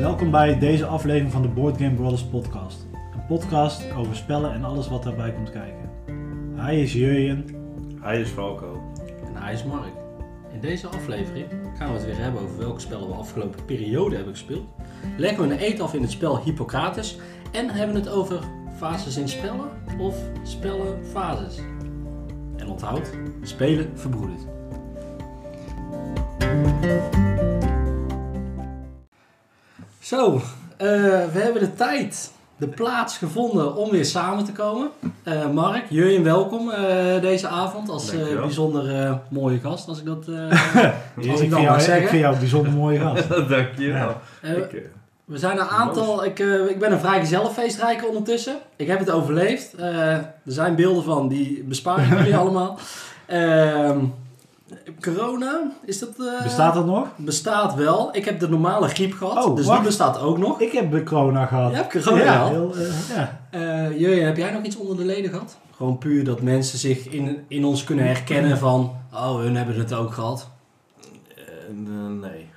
Welkom bij deze aflevering van de Board Game Brothers podcast. Een podcast over spellen en alles wat daarbij komt kijken. Hij is Jurjen. Hij is Falco. En hij is Mark. In deze aflevering gaan we het weer hebben over welke spellen we afgelopen periode hebben gespeeld. Leggen we een eet af in het spel Hippocrates. En hebben we het over fases in spellen of spellen fases. En onthoud, spelen verbroedert. Zo, eh, we hebben de tijd, de plaats gevonden om weer samen te komen. Eh, Mark, Jurjen, welkom eh, deze avond als bijzonder mooie gast, als ik dat ik, als ik vind jou, mag ik zeggen. vind jou een bijzonder mooie gast. Dankjewel. Eh, Ik, eh, we zijn een aantal, ik, ik ben een vrijgezellenfeestrijker ondertussen. Ik heb het overleefd. Er zijn beelden van, die bespaar ik jullie allemaal. Ehm, corona, is dat... eh, Bestaat dat nog? Bestaat wel. Ik heb de normale griep gehad, Oh, dus wacht. die bestaat ook nog. Ik heb corona gehad. Je hebt corona ja, heel, eh, ja. Eh Jurjen, heb jij nog iets onder de leden gehad? Gewoon puur dat mensen zich in, in ons kunnen herkennen van... Oh, hun hebben het ook gehad. eh, nee.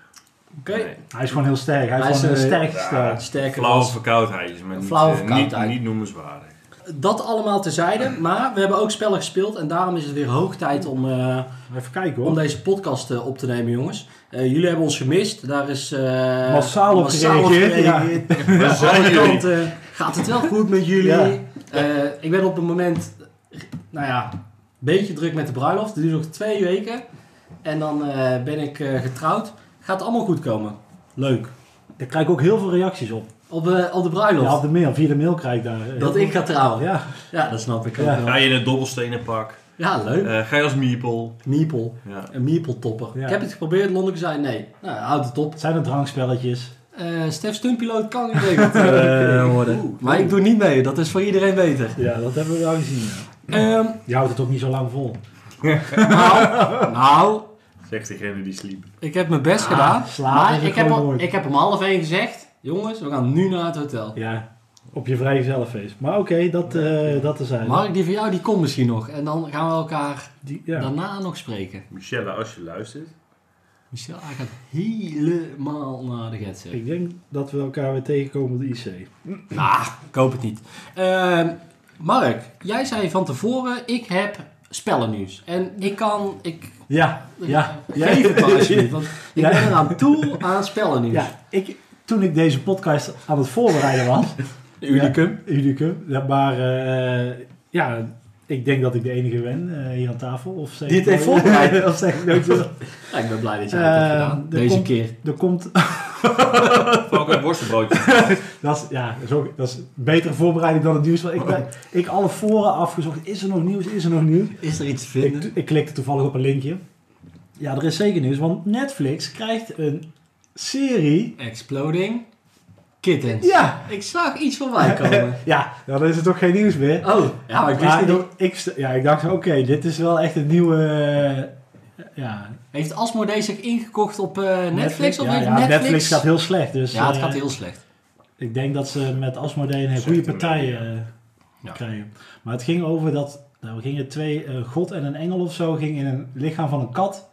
Oké. Nee. Hij is gewoon heel sterk. Hij is Hij is, gewoon een sterk Ja, sterk. Sterker Flauwe niet, Flauwe eh, niet, verkoudheid. niet noemenswaardig. Dat allemaal terzijde, maar we hebben ook spellen gespeeld en daarom is het weer hoog tijd om, eh, Even kijken om hoor. deze podcast eh, op te nemen, jongens. Eh, jullie hebben ons gemist, daar is eh, Massaal op gereageerd. We Aan jullie. kanten gaat het wel goed met jullie. Ja. Eh, ik ben op het moment, nou ja, een beetje druk met de bruiloft. Het duurt nog twee weken en dan eh, ben ik eh, getrouwd. Gaat allemaal goed komen. Leuk. Daar krijg ik ook heel veel reacties op. Op, eh, op de bruiloft. Ja, op de mail. Via de mail krijg ik daar. eh, dat ik ga trouwen. Ja. Ja, dat snap ik ook wel. Ga je in het dobbelstenen pak? Ja, leuk. Eh, ga je als meeple? Meeple. Ja. Een meeple-topper. Ja. Ik heb het geprobeerd, Londen zei nee. Nou, houd het op. Het zijn er drankspelletjes. Eh Stef Stumpiloot kan geregeld eh, worden. Oeh, maar ik doe niet mee, dat is voor iedereen beter. Ja, dat hebben we wel gezien. Ja. Ehm, Je houdt het ook niet zo lang vol. nou, nou, Zegt degene die sliep. ik heb mijn best Ah, gedaan. Maar ik heb, al- ik heb om half één gezegd, jongens, we gaan nu naar het hotel. Ja, op je vrije zelffeest. Maar oké, dat, eh dat te zijn. Mark, die van jou, die komt misschien nog. En dan gaan we elkaar Die, ja. daarna nog spreken. Michelle, als je luistert. Michel, hij gaat helemaal naar de getsen. Ik denk dat we elkaar weer tegenkomen op de IC. Nou, ik hoop het niet. Ehm, Mark, jij zei van tevoren, ik heb spellennieuws. En ik kan, ik Ja, ja. geef het maar alsjeblieft, want ik Ja. ben eraan toe aan spellennieuws. ja ik, toen ik deze podcast aan het voorbereiden was, Unicum. Unicum, ja, maar eh, ja, ik denk dat ik de enige ben eh, hier aan tafel. Of zeg Die ik het heeft voorbereid. of zeg ik? Ja, ik ben blij dat jij het hebt Eh, gedaan. Deze komt- keer. Er komt, Falco een worstenbroodje. dat is, ja, dat is, ook, dat is betere voorbereiding dan het nieuws. Want ik, ben, ik alle foren afgezocht, is er nog nieuws, is er nog nieuws? Is er iets te vinden? Ik, ik klikte toevallig op een linkje. Ja, er is zeker nieuws, want Netflix krijgt een serie. Exploding Kittens. Ja, Ik zag iets voorbij komen. ja, dan is het toch geen nieuws meer. Oh, ja, maar ik wist Maar niet ik, ja, ik dacht, oké, dit is wel echt een nieuwe... eh, ja, Heeft Asmodee zich ingekocht op eh, Netflix? Of ja, heeft ja, Netflix... Netflix gaat heel slecht, dus Ja, het eh, gaat heel slecht. ik denk dat ze met Asmodee een goede de partij eh, krijgen. Maar het ging over dat, nou, we gingen twee, god en een engel of zo, ging in een lichaam van een kat.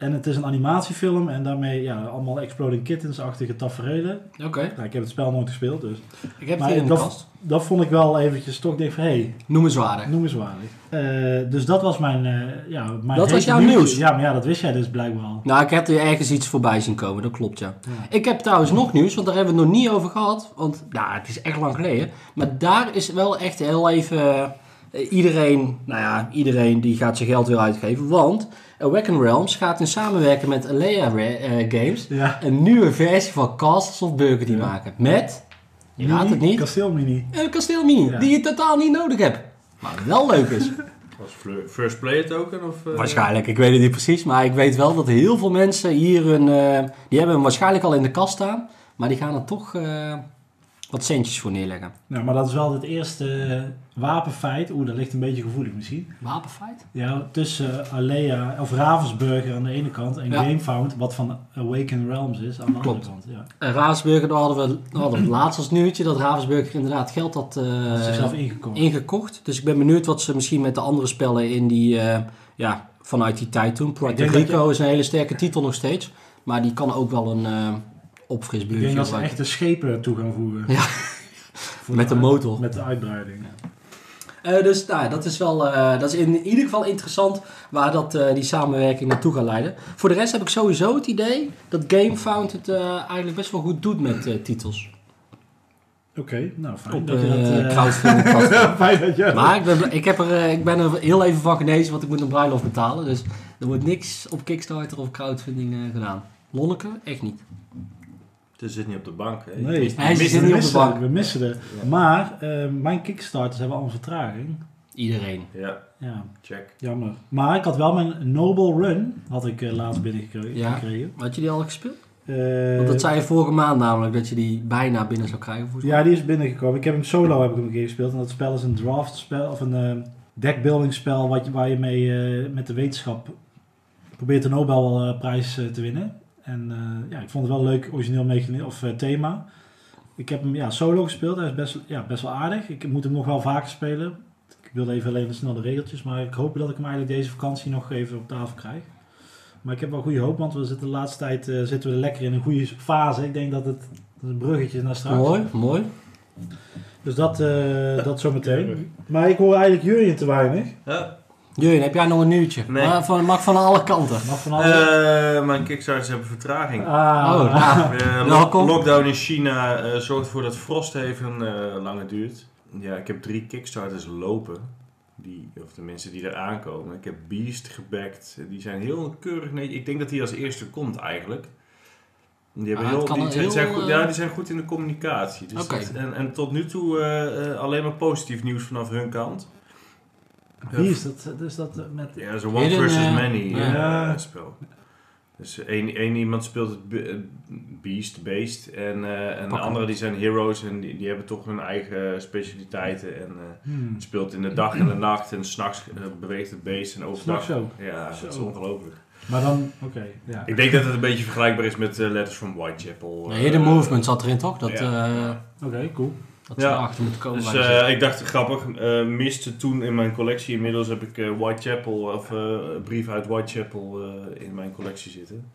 En het is een animatiefilm en daarmee ja, allemaal Exploding Kittens-achtige tafereelen. Oké, Nou, ik heb het spel nooit gespeeld, dus ik heb het Maar hier in de dat- kast. dat vond ik wel eventjes toch, denk van, hé, hey, Noemenswaardig. noemenswaardig. Eh dus dat was mijn, eh, ja, mijn Dat was jouw nieuws? Ja, maar ja, dat wist jij dus blijkbaar al. Nou, ik heb er ergens iets voorbij zien komen, dat klopt ja. Ja. Ik heb trouwens nog nieuws, want daar hebben we het nog niet over gehad. Want ja, het is echt lang geleden. Maar daar is wel echt heel even... eh, iedereen, nou ja, iedereen die gaat zijn geld weer uitgeven. Want Awaken Realms gaat in samenwerken met Alea eh, Games... Ja. een nieuwe versie van Castles of Burgundy maken. Met, je raadt het niet, Kasteel Mini. een kasteel mini. Ja. Die je totaal niet nodig hebt. Maar wel leuk is. Was first player token? Of, eh, Waarschijnlijk, ik weet het niet precies. Maar ik weet wel dat heel veel mensen hier een... eh, die hebben hem waarschijnlijk al in de kast staan. Maar die gaan er toch eh, wat centjes voor neerleggen. Nou, maar dat is wel het eerste eh, wapenfeit. Oeh, dat ligt een beetje gevoelig misschien. Wapenfight? Ja, tussen eh, Alea of Ravensburger aan de ene kant en Ja. Gamefound, wat van Awaken Realms is, aan de Klopt. andere kant. Ja. En Ravensburger, daar hadden we, daar hadden we het laatst als nieuwtje. Dat Ravensburger inderdaad geld had eh, zichzelf ingekocht. Dus ik ben benieuwd wat ze misschien met de andere spellen in die... eh, ja, vanuit die tijd toen. Puerto Rico is een hele sterke titel nog steeds. Maar die kan ook wel een... eh, Ik denk dat ze waar- echt de schepen toe gaan voegen. Ja. Met de motor. Met de uitbreiding. Eh, dus nou, dat is wel eh, dat is in ieder geval interessant waar dat, eh, die samenwerking naartoe gaat leiden. Voor de rest heb ik sowieso het idee dat GameFound het eigenlijk best wel goed doet met titels. Oké, nou fijn Op dat je dat... fijn dat je... Maar ik ben, ik, heb er, ik ben er heel even van genezen, want ik moet een bruiloft betalen. Dus er wordt niks op Kickstarter of crowdfunding gedaan. Lonneke, echt niet. Het zit niet op de bank. Hè? Nee. Hij zit niet op de bank. We missen de... Ja. Maar eh, mijn kickstarters hebben allemaal vertraging. Iedereen. Ja, Ja, check. jammer. Maar ik had wel mijn Noble Run, had ik eh, laatst binnengekregen. Ja. gekregen. Had je die al gespeeld? Eh, Want dat zei je vorige maand namelijk, dat je die bijna binnen zou krijgen. Ja, die is binnengekomen. Ik heb hem solo heb ik hem een keer gespeeld. En dat spel is een draft spel of een eh deckbuilding spel wat je, waar je mee eh, met de wetenschap probeert de Nobelprijs te winnen. En eh, ja, ik vond het wel een leuk origineel of eh, thema. Ik heb hem ja, solo gespeeld. Hij is best, ja, best wel aardig. Ik moet hem nog wel vaker spelen. Ik wilde even alleen snel de regeltjes. Maar ik hoop dat ik hem eigenlijk deze vakantie nog even op tafel krijg. Maar ik heb wel goede hoop, want we zitten de laatste tijd eh, zitten we er lekker in een goede fase. Ik denk dat het, dat is een bruggetje naar straks. Mooi, mooi. Dus dat, eh dat zometeen. Maar ik hoor eigenlijk Jurjen te weinig. Ja. Jurjen, heb jij nog een nieuwtje? Nee. Maar van, mag van alle kanten. Mag van alles. Eh, mijn kickstarters hebben vertraging. ah, Oh, nou. Lockdown in China eh, zorgt ervoor dat Frosthaven eh langer duurt. Ja, ik heb drie kickstarters lopen. Die, of de mensen die er aankomen. Ik heb Beast gebackt. Die zijn heel keurig. Nee, ik denk dat die als eerste komt eigenlijk. Die, hebben Ah, heel, die, zijn, heel, zijn goed, ja, die zijn goed in de communicatie. Dus dat- en, en tot nu toe eh, eh, alleen maar positief nieuws vanaf hun kant. Wie is dat? Dus dat eh, met... Ja, zo'n one versus eh, many eh, ja. spel. Dus één, één iemand speelt het be- beast, beest. En, eh, en de anderen die zijn heroes en die, die hebben toch hun eigen specialiteiten. En eh, Hmm. het speelt in de dag en de nacht en s'nachts uh, beweegt het beest en overdag. S'nachts ook? Ja, dat is Zo. ongelooflijk. Maar dan, oké. ja. Ik denk dat het een beetje vergelijkbaar is met Letters from Whitechapel. Nee, eh, Movement zat erin toch? Dat, ja. eh, Oké, cool. Ja. erachter moeten komen. Dus eh, ik dacht grappig, eh, miste toen in mijn collectie. Inmiddels heb ik eh, Whitechapel of eh brieven uit Whitechapel in mijn collectie zitten.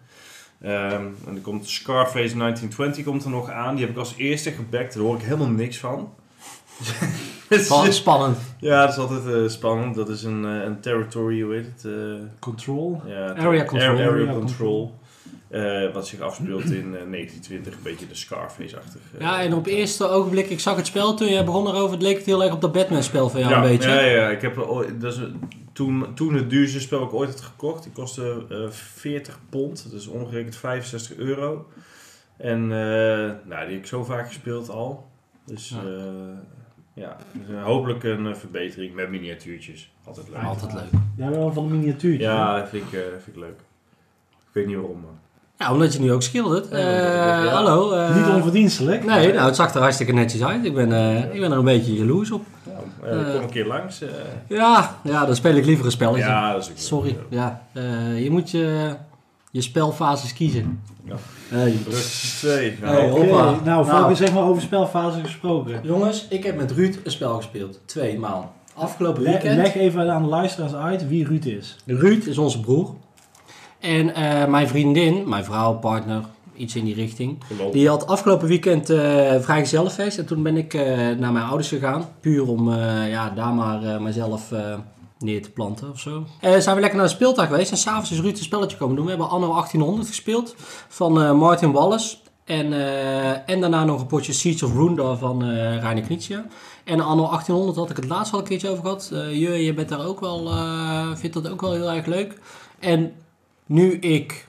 Ehm, en er komt Scarface 1920 komt er nog aan. Die heb ik als eerste gebackt. Daar hoor ik helemaal niks van. Dus, Span- spannend. ja, dat is altijd spannend. Dat is een, een territory, hoe heet het? Control. ja, Area control. Area, Area control. Eh, wat zich afspeelt in eh, 1920. Een beetje de Scarface-achtig. eh, Ja, en op eerste ogenblik, ik zag het spel toen jij begon erover, het leek het heel erg op dat Batman-spel van jou ja, een beetje. Ja, ja, ik heb ooit, dat is, een- toen, toen het duurste spel ik ooit had gekocht, die kostte eh 40 pond, dus ongerekend 65 euro. En eh, nou, die heb ik zo vaak gespeeld al. Dus Ja. ja, ja dus, eh, hopelijk een eh, verbetering met miniatuurtjes. Altijd leuk. Altijd leuk. Jij bent wel van de miniatuurtje. Ja, dat vind ik, eh, vind ik leuk. Ik weet niet waarom, maar... Ja, omdat je nu ook schildert. Ja, Eh, ja. Hallo. eh, Niet onverdienstelijk. Nee, nou, het zag er hartstikke netjes uit. Ik ben, eh, ik ben er een beetje jaloers op. Nou, eh, Eh. kom een keer langs. eh. Ja, ja, dan speel ik liever een spelletje. ja, dat is ook Sorry. Ja, eh, je moet je, je spelfases kiezen. Ja. Hey. Rust 2. Hey, Oké, hoppa. Nou, Nou. zeg maar over spelfase gesproken. Jongens, ik heb met Ruud een spel gespeeld. Twee maal. Afgelopen weekend. leg even aan de luisteraars uit wie Ruud is. Ruud is onze broer. En eh, mijn vriendin, mijn vrouw, partner, iets in die richting. Die had afgelopen weekend eh vrijgezellenfeest. En toen ben ik eh, naar mijn ouders gegaan. Puur om ja, daar maar mezelf neer te planten of zo. Zijn we lekker naar de speeltuin geweest. En s'avonds is Ruud een spelletje komen doen. We hebben anno 1800 gespeeld van Martin Wallace. En, en daarna nog een potje Seeds of Rundor van eh Reiner Knizia. En anno 1800 had ik het laatst al een keertje over gehad. Eh je, je bent daar ook wel, vindt dat ook wel heel erg leuk. En nu ik...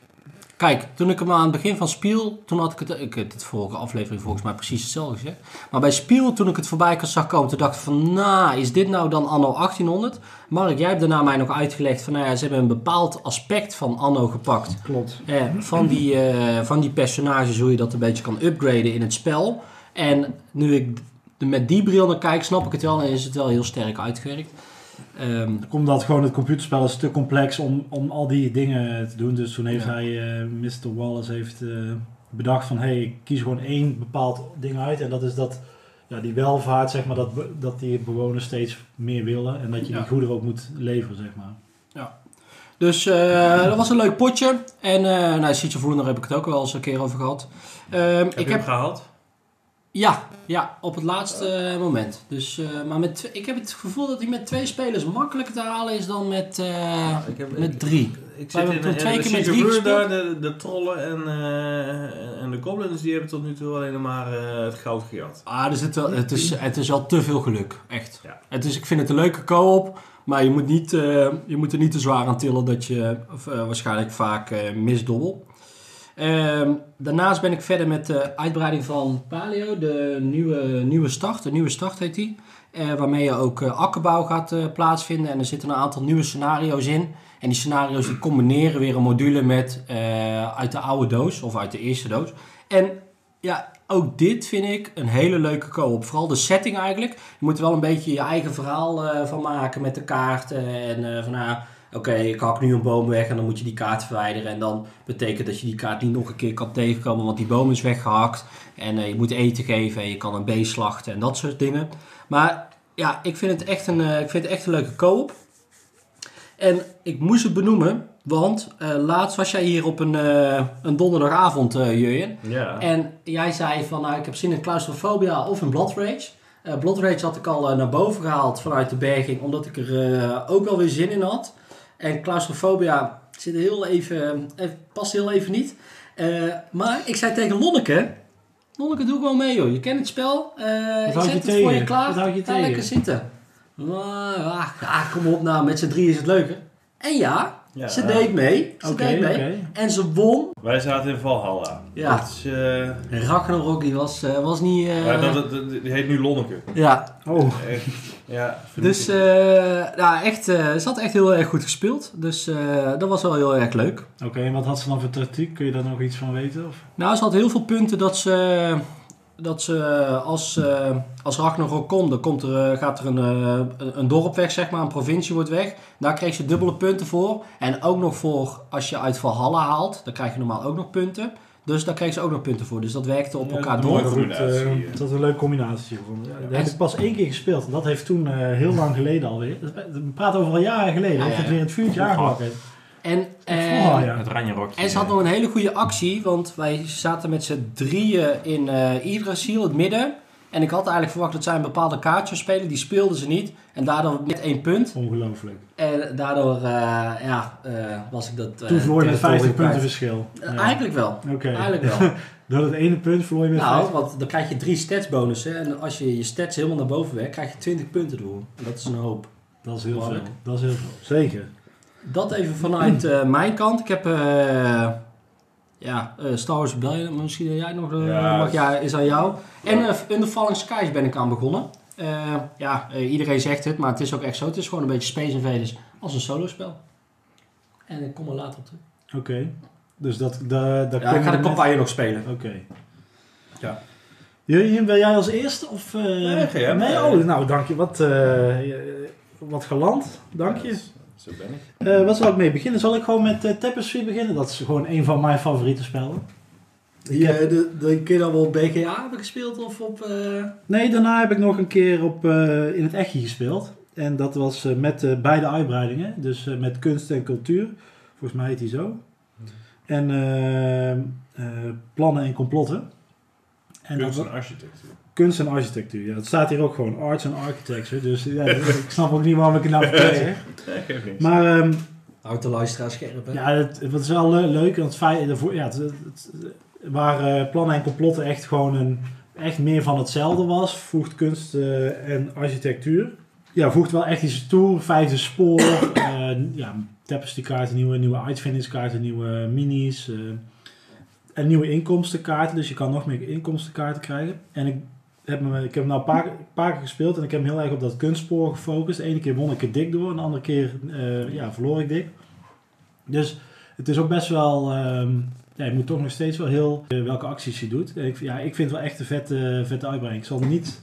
Kijk, toen ik hem aan het begin van Spiel, toen had ik het... Ik heb het vorige aflevering volgens mij precies hetzelfde gezegd. Maar bij Spiel, toen ik het voorbij zag komen, toen dacht ik van... Nou, is dit nou dan anno 1800? Mark, jij hebt daarna mij nog uitgelegd van... Nou ja, ze hebben een bepaald aspect van anno gepakt. Klopt. Eh, van, die, eh, van die personages, hoe je dat een beetje kan upgraden in het spel. En nu ik met die bril naar kijk, snap ik het wel en is het wel heel sterk uitgewerkt. Ehm, Omdat gewoon het computerspel is te complex om, om al die dingen te doen. Dus toen heeft Ja. hij, eh, Mr. Wallace heeft eh, bedacht van... Hey, ik kies gewoon één bepaald ding uit. En dat is dat, ja, die welvaart, zeg maar, dat, dat die bewoners steeds meer willen. En dat je Ja. die goederen ook moet leveren, zeg maar. Dus eh, dat was een leuk potje. En eh nou, Voelen, daar heb ik het ook wel eens een keer over gehad. Ehm, Heb ik je heb, hem gehaald? Ja, ja, op het laatste moment. Dus, eh, maar met, ik heb het gevoel dat hij met twee spelers makkelijker te halen is dan met, eh, ik heb, met drie. Ik zit in, twee en keer de met drie de, de trollen en, eh, en de goblins, die hebben tot nu toe alleen maar het goud gejat. Ah, zit wel, het, is, het is wel te veel geluk, echt. Ja. Het is, ik vind het een leuke co-op, maar je moet, niet, je moet er niet te zwaar aan tillen dat je waarschijnlijk vaak misdobbelt. Ehm, daarnaast ben ik verder met de uitbreiding van Paleo, de nieuwe, nieuwe start. De nieuwe start heet die. Eh, waarmee je ook eh, akkerbouw gaat eh, plaatsvinden. En er zitten een aantal nieuwe scenario's in. En die scenario's die combineren weer een module met uit de oude doos of uit de eerste doos. En ja, ook dit vind ik een hele leuke co-op. Vooral de setting eigenlijk. Je moet er wel een beetje je eigen verhaal van maken met de kaarten. En van oké, ik hak nu een boom weg en dan moet je die kaart verwijderen. En dan betekent dat je die kaart niet nog een keer kan tegenkomen, want die boom is weggehakt. En eh, je moet eten geven en je kan een beest slachten en dat soort dingen. Maar ja, ik vind het echt een, eh, ik vind het echt een leuke co-op. En ik moest het benoemen, want eh, laatst was jij hier op een, een donderdagavond, eh Jurjen. Ja. En jij zei van, nou, ik heb zin in claustrofobia of in Blood Rage. Blood Rage had ik al naar boven gehaald vanuit de berging, omdat ik er ook wel weer zin in had. En claustrofobia zit heel even, eh, past heel even niet. Eh, maar ik zei tegen Lonneke, Lonneke, doe gewoon mee joh. Je kent het spel. Eh ik zet het voor je klaar. Wat houd je Ga tegen? lekker zitten. Maar, ah, ah, kom op nou, met z'n drie is het leuker. En ja, Ja. ze deed mee. Ze Oké, deed mee. oké. En ze won. Wij zaten in Valhalla. Ja. Dat is, eh, Ragnarok, die was, eh, was niet... eh, ja, dat, dat, dat- die heet nu Lonneke. ja, Oh, Echt, ja, Dus eh nou, echt, eh, ze had echt heel erg goed gespeeld. Dus eh, dat was wel heel erg leuk. oké. En wat had ze dan voor tactiek? Kun je daar nog iets van weten? Of? Nou, ze had heel veel punten dat ze, dat ze als, eh als Ragnarok komt, dan komt er, eh, gaat er een, eh, een dorp weg, zeg maar, een provincie wordt weg. Daar kreeg ze dubbele punten voor. En ook nog voor als je uit Valhalla haalt, dan krijg je normaal ook nog punten. Dus daar kreeg ze ook nog punten voor. Dus dat werkte op elkaar door. goed, eh, dat is een leuke combinatie gevonden. Ja, dat heb ik pas één keer gespeeld. En dat heeft toen eh, heel lang geleden alweer. We praten over al jaren geleden. Ja, heeft ja. het weer het vuurtje aangewakkerd. En, eh, Vroeger, ja. Het. En ze had nog een hele goede actie, want wij zaten met z'n drieën in eh Yggdrasil, het midden. En ik had eigenlijk verwacht dat zij een bepaalde kaart zou spelen, die speelden ze niet. En daardoor net één punt. Ongelooflijk. En daardoor eh, ja, eh, was ik dat... eh, Toen verloor je met territorium 50 punten kwijt. verschil. Eh, Ja. Eigenlijk wel, Oké. eigenlijk wel. Door het ene punt verloor je met nou, 50. want dan krijg je drie statsbonussen. En als je je stats helemaal naar boven werkt, krijg je 20 punten door. En dat is een hoop. Dat is heel veel. Dat is heel veel. Zeker. Dat even vanuit eh, mijn kant. Ik heb eh, ja, eh, Star Wars Rebellion, misschien jij nog, Ja, mag, dat- ja, is aan jou. En eh, Under Falling Skies ben ik aan begonnen. Ja, iedereen zegt het, maar het is ook echt zo. Het is gewoon een beetje Space Invaders als een solo spel. En ik kom er later op terug. Oké. Dus dat, da, daar Ja, ik ga de met- campagne nog spelen. Oké. Ja. Jurjen, wil jij als eerste? Of, Nee, jij nee, oh, nou, dank je. Wat, wat geland. Dank je. Zo ben ik. Eh, wat zal ik mee beginnen? Zal ik gewoon met eh, Tapestry beginnen? Dat is gewoon een van mijn favoriete spellen. Die, eh, de, de keer dat we op BGA hebben gespeeld of op... eh, Nee, daarna heb ik nog een keer op, eh, in het Echtje gespeeld. En dat was met eh, beide uitbreidingen. Dus eh, met kunst en cultuur. Volgens mij heet die zo. En plannen en complotten. En Kunst dat, en architectuur. Kunst en architectuur. Ja, het staat hier ook gewoon. Arts and architecture. Dus ja, ik snap ook niet waarom ik het nou vertel. niks. Maar ehm, Houdt de luisteraar scherp, hè? ja, het, het is wel le- leuk. Want het feit, ervoor- ja, het, het- waar eh, plannen en complotten echt gewoon een, echt meer van hetzelfde was, voegt kunst eh, en architectuur. Ja, voegt wel echt iets toe. Vijfde spoor, eh ja, tapestry kaarten, nieuwe, nieuwe uitvindingskaarten, nieuwe minis. eh, en nieuwe inkomstenkaarten. Dus je kan nog meer inkomstenkaarten krijgen. En ik heb, ik heb hem nou een paar, paar keer gespeeld en ik heb hem heel erg op dat kunstspoor gefocust. De ene keer won ik er dik door, en de andere keer eh, ja, verloor ik dik. Dus het is ook best wel. ehm, ja, je moet toch nog steeds wel heel. eh, welke acties je doet. Ik, ja, ik vind het wel echt een vette, vette uitbreiding. Ik zal niet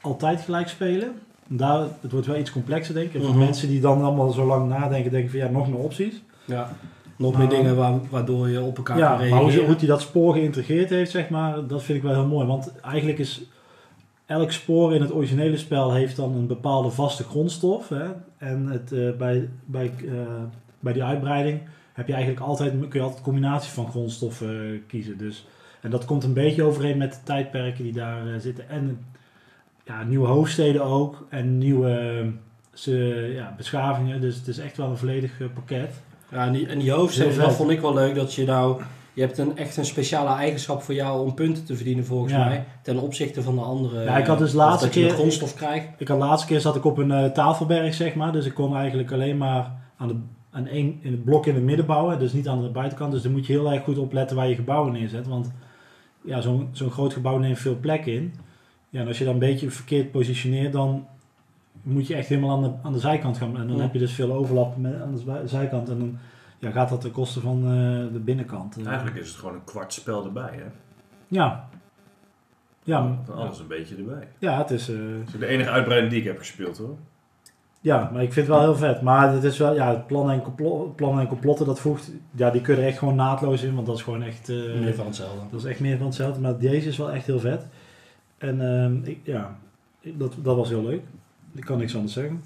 altijd gelijk spelen. Daar, het wordt wel iets complexer, denk ik. En voor Mhm. mensen die dan allemaal zo lang nadenken, denken van ja, nog meer opties. Ja. Nog Maar- meer dingen waar, waardoor je op elkaar Ja, kan maar hoe, reageren. hoe hij dat spoor geïntegreerd heeft, zeg maar, dat vind ik wel heel mooi. Want eigenlijk is elk spoor in het originele spel heeft dan een bepaalde vaste grondstof. Hè? En het, eh, bij, bij eh, bij die uitbreiding heb je eigenlijk altijd, kun je altijd een combinatie van grondstoffen eh, kiezen. Dus, en dat komt een beetje overeen met de tijdperken die daar zitten. En ja, nieuwe hoofdsteden ook. En nieuwe ze, ja, beschavingen. Dus het is echt wel een volledig pakket. Ja, en die, en die dat vond ik wel leuk. Dat je nou... Je hebt een, echt een speciale eigenschap voor jou om punten te verdienen volgens Ja. mij. Ten opzichte van de andere. Ja, ik had dus laatste dat je keer- grondstof krijgt. Ik had de laatste keer zat ik op een eh, tafelberg, zeg maar. Dus ik kon eigenlijk alleen maar aan, de, aan één, in het blok in het midden bouwen. Dus niet aan de buitenkant. Dus dan moet je heel erg goed opletten waar je gebouwen neerzet. Want ja, zo'n zo'n groot gebouw neemt veel plek in. Ja, en als je dan een beetje verkeerd positioneert, dan moet je echt helemaal aan de, aan de zijkant gaan. En dan Ja. heb je dus veel overlap met, aan de zijkant. En dan ja, gaat dat ten koste van eh, de binnenkant. Eh, Eigenlijk is het gewoon een kwart spel erbij, hè? Ja. Ja, Van alles een beetje erbij. ja, het is... eh, Dat is de enige uitbreiding die ik heb gespeeld, hoor. Ja, maar ik vind het wel heel vet. Maar het is wel, ja, het plannen en, complo- plannen en complotten, dat voegt, ja, die kun je er echt gewoon naadloos in, want dat is gewoon echt, eh, Meer van hetzelfde. dat is echt meer van hetzelfde. Maar deze is wel echt heel vet. En ehm, ik, ja, dat, dat was heel leuk. Ik kan niks anders zeggen.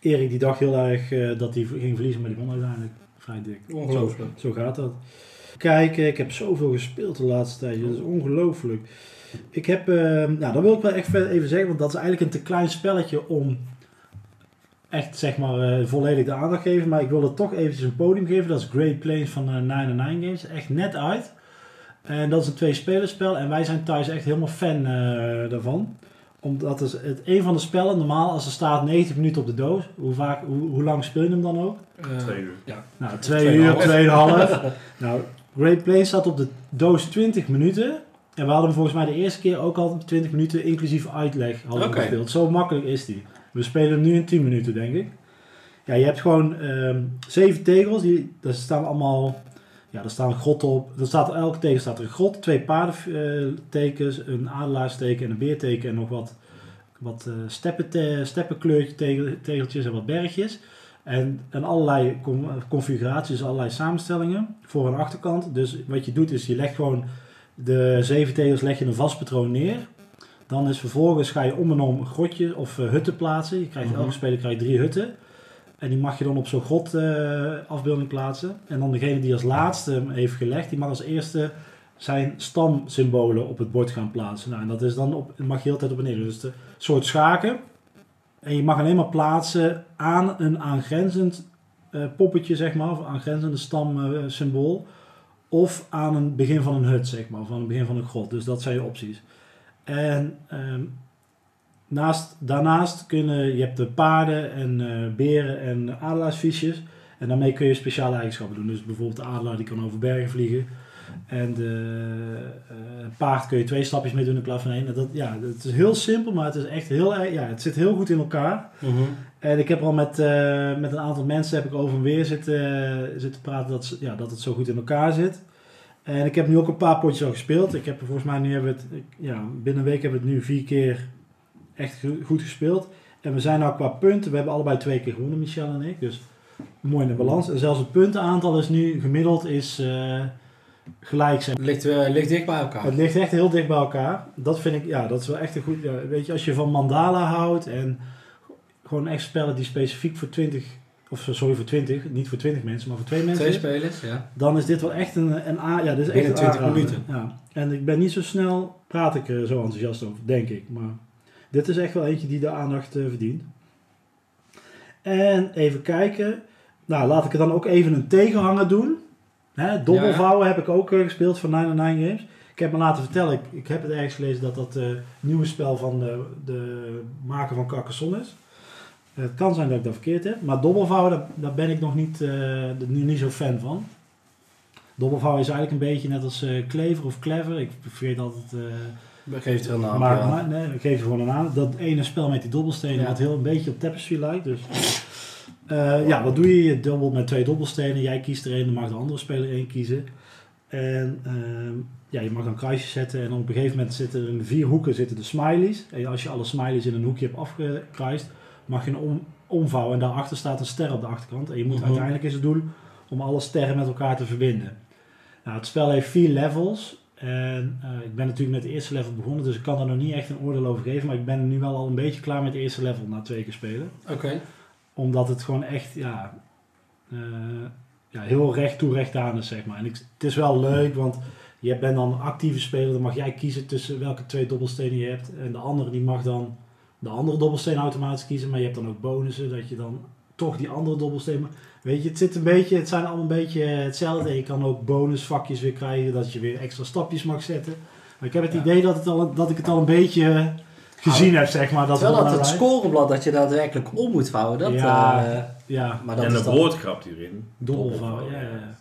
Erik die dacht heel erg eh, dat hij ging verliezen, maar die won uiteindelijk vrij dik. Ongelooflijk. Zo gaat dat. Kijk, ik heb zoveel gespeeld de laatste tijd. Dat is ongelooflijk. Ik heb, eh, nou, dat wil ik wel echt even zeggen, want dat is eigenlijk een te klein spelletje om echt, zeg maar, eh, volledig de aandacht te geven. Maar ik wil er toch eventjes een podium geven. Dat is Great Plains van eh 99 Games. Echt net uit. En dat is een twee-spelerspel. En wij zijn thuis echt helemaal fan daarvan. Omdat het, het een van de spellen, normaal als er staat 90 minuten op de doos. Hoe, vaak, hoe, hoe lang speel je hem dan ook? Eh, Twee uur. Nou, twee uur, Tweeënhalf. nou, Great Plains staat op de doos 20 minuten. En we hadden hem volgens mij de eerste keer ook al 20 minuten inclusief uitleg hadden we Oké. gespeeld. Zo makkelijk is die. We spelen hem nu in 10 minuten, denk ik. Ja, je hebt gewoon ehm, zeven tegels. Die, daar staan allemaal... Ja, er staan een grot op. Er staat, elke tegel staat er een grot. Twee paardentekens, een adelaarsteken en een beerteken. En nog wat, wat eh tegeltjes en wat bergjes. En, en allerlei configuraties, allerlei samenstellingen voor- en achterkant. Dus wat je doet is je legt gewoon de zeven tegels leg je in een vast patroon neer. Dan is vervolgens ga je om en om grotjes of eh, hutten plaatsen. Je krijgt, Mhm. Elke speler krijgt drie hutten. En die mag je dan op zo'n grot eh, afbeelding plaatsen. En dan degene die als laatste hem heeft gelegd, die mag als eerste zijn stamsymbolen op het bord gaan plaatsen. Nou, en dat is dan op, mag je heel de tijd op en neer. Dus een soort schaken. En je mag alleen maar plaatsen aan een aangrenzend eh, poppetje, zeg maar, of aangrenzende stamsymbool. of aan een begin van een hut, zeg maar, aan het begin van een grot. Dus dat zijn je opties. En ehm, naast, daarnaast kunnen, je hebt de paarden en eh, beren en adelaarsfiches. En daarmee kun je speciale eigenschappen doen. Dus bijvoorbeeld de adelaar die kan over bergen vliegen. En de eh, paard kun je twee stapjes mee doen in plaats van één. Dat, ja, het is heel simpel, maar het is echt heel. Ja, het zit heel goed in elkaar. Mhm. En ik heb al met, eh, met een aantal mensen heb ik over en weer zitten, zitten praten dat, ja, dat het zo goed in elkaar zit. En ik heb nu ook een paar potjes al gespeeld. Ik heb volgens mij nu hebben we het, ja, binnen een week hebben we het nu vier keer echt go- goed gespeeld. En we zijn nou qua punten, we hebben allebei twee keer gewonnen, Michel en ik. Dus mooi in de balans. En zelfs het puntenaantal is nu gemiddeld is eh, gelijk. Zeg. Het ligt, eh, ligt dicht bij elkaar. Het ligt echt heel dicht bij elkaar. Dat vind ik, ja, dat is wel echt een goed. Ja, weet je, als je van mandala houdt en gewoon echt spellen die specifiek voor 20, of sorry voor 20, niet voor 20 mensen, maar voor twee mensen, Twee spelers, ja. dan is dit wel echt een, een A. Ja, dit is echt Binnen een 20 aanrader. minuten. Ja. En ik ben niet zo snel, praat ik er zo enthousiast over, denk ik. Maar dit is echt wel eentje die de aandacht eh, verdient. En even kijken. Nou, laat ik er dan ook even een tegenhanger doen. Hè, dobbelvouwen heb ik ook eh, gespeeld van 99 Games. Ik heb me laten vertellen, ik, ik heb het ergens gelezen dat dat het nieuwe spel van de, de maker van Carcassonne is. Het kan zijn dat ik dat verkeerd heb, maar dobbelvouwen, daar, daar ben ik nog niet, eh, niet zo fan van. Dobbelvouwen is eigenlijk een beetje net als eh Klever of Clever. Ik vergeet altijd. eh Geeft er een naam. maar ja. maar- nee, geef je gewoon een naam. Dat ene spel met die dobbelstenen, Ja. wat heel een beetje op Tapestry lijkt. Dus. Eh, ja, wat doe je? Je dubbelt met twee dobbelstenen. Jij kiest er één, dan mag de andere speler één kiezen. En ehm, ja, je mag dan kruisjes zetten. En op een gegeven moment zitten er in vier hoeken zitten de smileys. En als je alle smileys in een hoekje hebt afgekruist, mag je een om, omvouwen. En daarachter staat een ster op de achterkant. En je moet Mhm. uiteindelijk is het doel om alle sterren met elkaar te verbinden. Nou, het spel heeft vier levels. En eh, ik ben natuurlijk met de eerste level begonnen, dus ik kan er nog niet echt een oordeel over geven. Maar ik ben nu wel al een beetje klaar met de eerste level na twee keer spelen. Oké. Omdat het gewoon echt, ja, eh, ja, heel recht toe recht aan is, zeg maar. En ik, het is wel leuk, want je bent dan een actieve speler. Dan mag jij kiezen tussen welke twee dobbelstenen je hebt. En de andere die mag dan de andere dobbelsteen automatisch kiezen. Maar je hebt dan ook bonussen, dat je dan toch die andere dobbelsteen... Weet je, het, zit een beetje, het zijn allemaal een beetje hetzelfde. En je kan ook bonusvakjes weer krijgen, dat je weer extra stapjes mag zetten. Maar ik heb het Ja. idee dat, het al, dat ik het al een beetje gezien heb, zeg maar. Dat Terwijl dat het scoreblad dat je daadwerkelijk om moet vouwen, dat... Ja, eh, Ja, maar dat en de woordgrap die erin. dobbelvouwen. Ja, ja.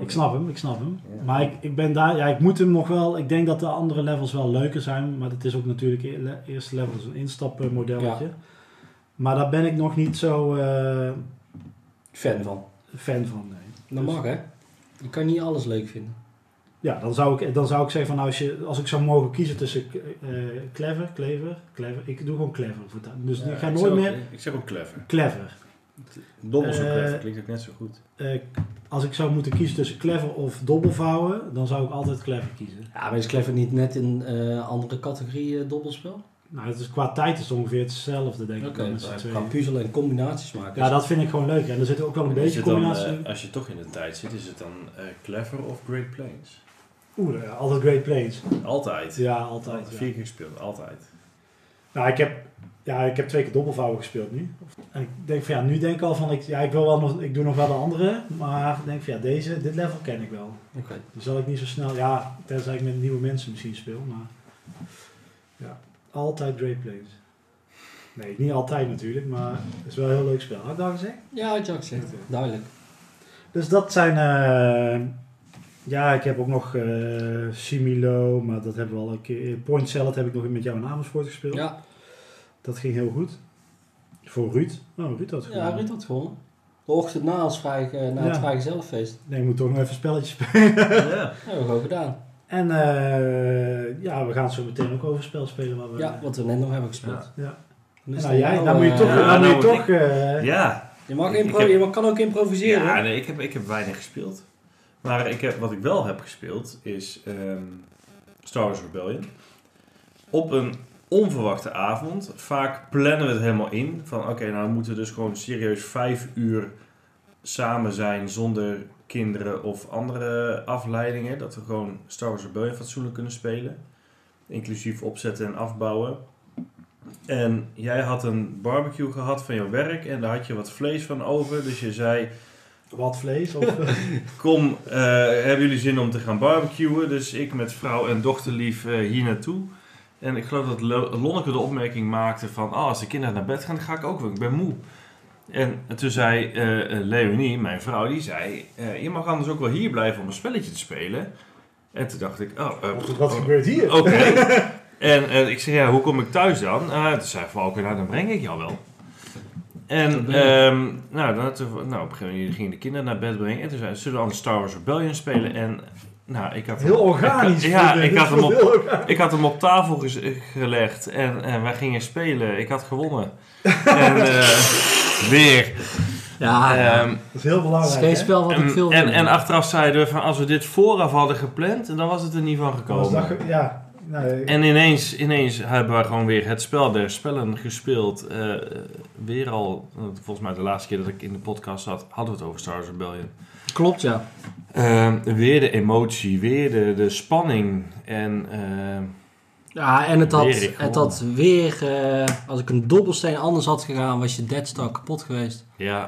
Ik snap hem, ik snap hem. Ja. Maar ik, ik ben daar, ja, ik moet hem nog wel. Ik denk dat de andere levels wel leuker zijn. Maar het is ook natuurlijk, e- eerste level is een instapmodelletje. Maar daar ben ik nog niet zo eh, fan van. fan van. Nee. Dat Dus- mag, hè? Je kan niet alles leuk vinden. Ja, dan zou ik, dan zou ik zeggen van nou, als, je, als ik zou mogen kiezen tussen eh, clever, clever, clever. Ik doe gewoon clever. Voor dat. Dus ik ga ik nooit zeg ook- meer Ik zeg ook clever. clever. Dobbel zo Eh, clever klinkt ook net zo goed. Eh, als ik zou moeten kiezen tussen clever of dobbelvouwen, dan zou ik altijd clever kiezen. Ja, maar is Clever niet net eh, andere categorie eh, dobbelspel? Nou, het is, qua tijd is het ongeveer hetzelfde, denk ik. Oké, dan qua puzzel en combinaties maken. Ja, dat vind ik gewoon leuk. En er zit ook wel een beetje het dan, eh, in. als je toch in de tijd zit, is het dan eh, clever of Great Plains? Oeh, ja, altijd Great Plains. Altijd. Ja, altijd. ja. Vier keer gespeeld, altijd. Nou, ik heb, ja, ik heb twee keer dobbelvouwen gespeeld nu. En ik denk van ja, nu denk ik al van, ik, ja, ik, wil wel nog, ik doe nog wel de andere. Maar ik denk van ja, deze, dit level ken ik wel. Oké. Die zal ik niet zo snel, ja, tenzij ik met nieuwe mensen misschien speel. Maar ja, altijd Great Plains. Nee, niet altijd natuurlijk, maar het is wel een heel leuk spel. Had ik dat al gezegd? Ja, had je ook gezegd. Duidelijk. Dus dat zijn. eh, ja, ik heb ook nog eh Similo, maar dat hebben we al een keer. Point Salad heb ik nog met jou in Amersfoort gespeeld. Ja, Dat ging heel goed. Voor Ruud. Oh, Ruud had ja gewonnen. Ruud had gewonnen. De ochtend na, als vrij, eh, na Ja. het vrijgezellenfeest. Nee, ik moet toch nog even een spelletje spelen. Ja. Dat hebben we gewoon gedaan. En eh, ja, we gaan het zo meteen ook over spel spelen. Waar we, Ja, wat we net nog hebben gespeeld. Ja. Is nou, jij, dan moet je eh, toch. ja, dan moet je nou, toch eh, ja. Je, mag Ik- ik impro heb- je kan ook improviseren. Ja, nee, ik heb, ik heb weinig gespeeld. Maar ik heb, wat ik wel heb gespeeld is ehm, Star Wars Rebellion. Op een onverwachte avond. Vaak plannen we het helemaal in. Van oké, nou we moeten dus gewoon serieus vijf uur samen zijn zonder kinderen of andere afleidingen. Dat we gewoon Star Wars Rebellion fatsoenlijk kunnen spelen. Inclusief opzetten en afbouwen. En jij had een barbecue gehad van jouw werk en daar had je wat vlees van over. Dus je zei, wat vlees. Of, kom, eh, hebben jullie zin om te gaan barbecuen? Dus ik met vrouw en dochterlief eh, hier naartoe. En ik geloof dat Lo- Lonneke de opmerking maakte van, oh, als de kinderen naar bed gaan, dan ga ik ook wel, ik ben moe. En toen zei eh, eh, Leonie, mijn vrouw, die zei, eh, je mag anders ook wel hier blijven om een spelletje te spelen. En toen dacht ik, oh, wat wat oh, gebeurt hier? Oké. en ik zei, ja, hoe kom ik thuis dan? Uh, toen zei Valken, nou, dan breng ik jou wel. En ehm, nou, dan, nou, op een gegeven moment gingen de kinderen naar bed brengen. En toen zei ze, zullen we anders Star Wars Rebellion spelen? En nou, ik had Heel organisch. Ik, ja, ik had, hem op, heel organisch. ik had hem op tafel gelegd. En, en wij gingen spelen. Ik had gewonnen. en eh, weer. Ja, Ehm, Dat is heel het is belangrijk. geen spel wat ik en, veel en, en achteraf zeiden we van als we dit vooraf hadden gepland, dan was het er niet van gekomen. dat ja, nou, En ineens, ineens hebben we gewoon weer het spel der spellen gespeeld. Eh, weer al, eh, volgens mij de laatste keer dat ik in de podcast zat, hadden we het over Star Wars Rebellion. Klopt, ja. Eh, weer de emotie, weer de, de spanning. En eh, Ja, en het had, Weer het had weer... eh, als ik een dobbelsteen anders had gegaan, was je Dead Star kapot geweest. ja,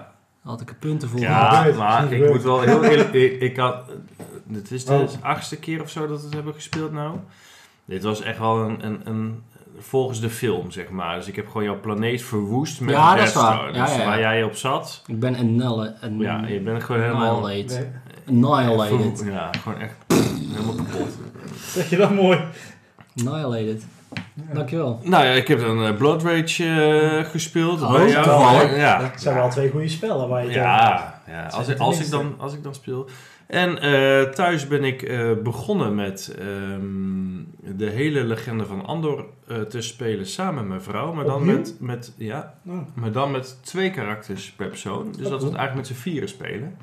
Dan had ik er punten voor. ja maar ik moet wel heel eerlijk... Ik, ik had, dit is de Oh. achtste keer of zo dat we het hebben gespeeld nou. Dit was echt wel een, een, een volgens de film, zeg maar. Dus ik heb gewoon jouw planeet verwoest met Ja, een dat is Death waar. Star. Ja, Dus ja, ja. waar jij op zat... Ik ben an- Ja, je bent gewoon helemaal... annihilate. nee. Annihilated. Verwo- Ja, gewoon echt helemaal kapot. Zeg je dat mooi? Annihilated. Dankjewel. Nou ja, ik heb dan eh, Blood Rage eh, gespeeld. Oh, bij jou. toevallig. Ja, Dat zijn wel twee goede spellen waar je ja, ja. Als, ik, als, dan, als ik dan speel. En eh, thuis ben ik eh, begonnen met ehm, de hele legende van Andor eh, te spelen samen met mijn vrouw. Maar dan Opnieuw? met, met, ja, Oh. maar dan met twee karakters per persoon. Dus Oh, dat we het eigenlijk met z'n vieren spelen.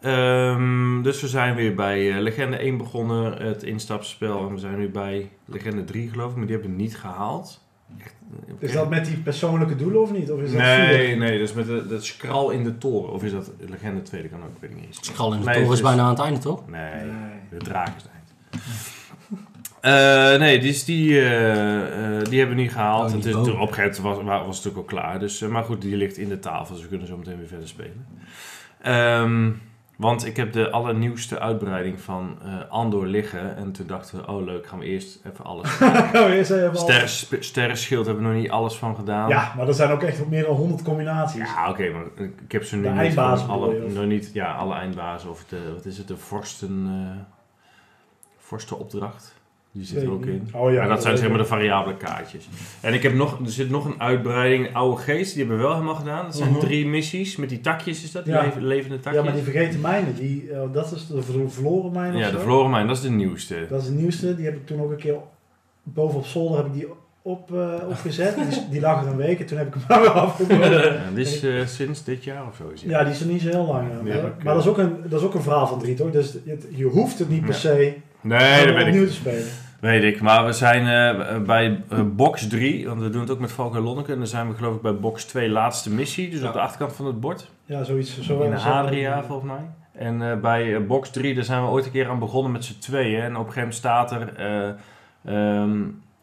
Ehm, dus we zijn weer bij eh, Legende 1 begonnen, het instapspel. En we zijn nu bij Legende 3 geloof ik, maar die hebben we niet gehaald. echt, Is dat met die persoonlijke doelen of niet? Of is dat Nee, vier? nee, dat is met de, dat skral in de toren. Of is dat Legende Tweede kan ook, weet ik niet eens. Skral in de Nee, toren is bijna aan het einde, toch? Nee, Nee. de draak is het eind. Eh, nee, dus die, eh, eh, die hebben we niet gehaald. Oh, En die het is, boom. op een gegeven moment was, was het natuurlijk al klaar. Dus, eh, maar goed, die ligt in de tafel, dus we kunnen zo meteen weer verder spelen. Ehm, want ik heb de allernieuwste uitbreiding van eh, Andor liggen. En toen dachten we, oh leuk, gaan we eerst even alles. Eerst even al- Ster, sp- Sterrenschild hebben we nog niet alles van gedaan. Ja, maar er zijn ook echt meer dan 100 combinaties. Ja, oké, maar ik heb ze nu De niet eindbazen alle, je, nog niet, ja, alle eindbazen of de, wat is het, de vorsten, eh vorstenopdracht. Die zit er ook in. niet. Oh ja, dat zijn zeg maar de variabele kaartjes. En ik heb nog, er zit nog een uitbreiding, Oude Geest, die hebben we wel helemaal gedaan. Dat zijn Mhm. drie missies, met die takjes is dat, die Ja. leven- levende takjes. Ja, maar die vergeten mijnen, die, eh, dat is de ver- verloren mijn Ja, de zo. Vlorenmijn, dat is de nieuwste. Dat is de nieuwste, die heb ik toen ook een keer bovenop zolder heb ik die op, eh, opgezet. die, die lag er een week en toen heb ik hem maar weer afgebroken. Ja, die is eh, sinds dit jaar of zo. Is. Ja, die is er niet zo heel lang. ja. Maar, dat, is ook een, dat is ook een verhaal van drie, toch? Dus het- je hoeft het niet per se Nee, dat weet ik. opnieuw te spelen. Weet ik, maar we zijn eh, bij eh, box 3, want we doen het ook met Valk en Lonneke. En dan zijn we geloof ik bij box 2 laatste missie, dus Ja. op de achterkant van het bord. Ja, zoiets. Zo in zo- Adria volgens mij. En eh, bij box 3, daar zijn we ooit een keer aan begonnen met z'n tweeën. En op een gegeven moment staat er eh, ehm,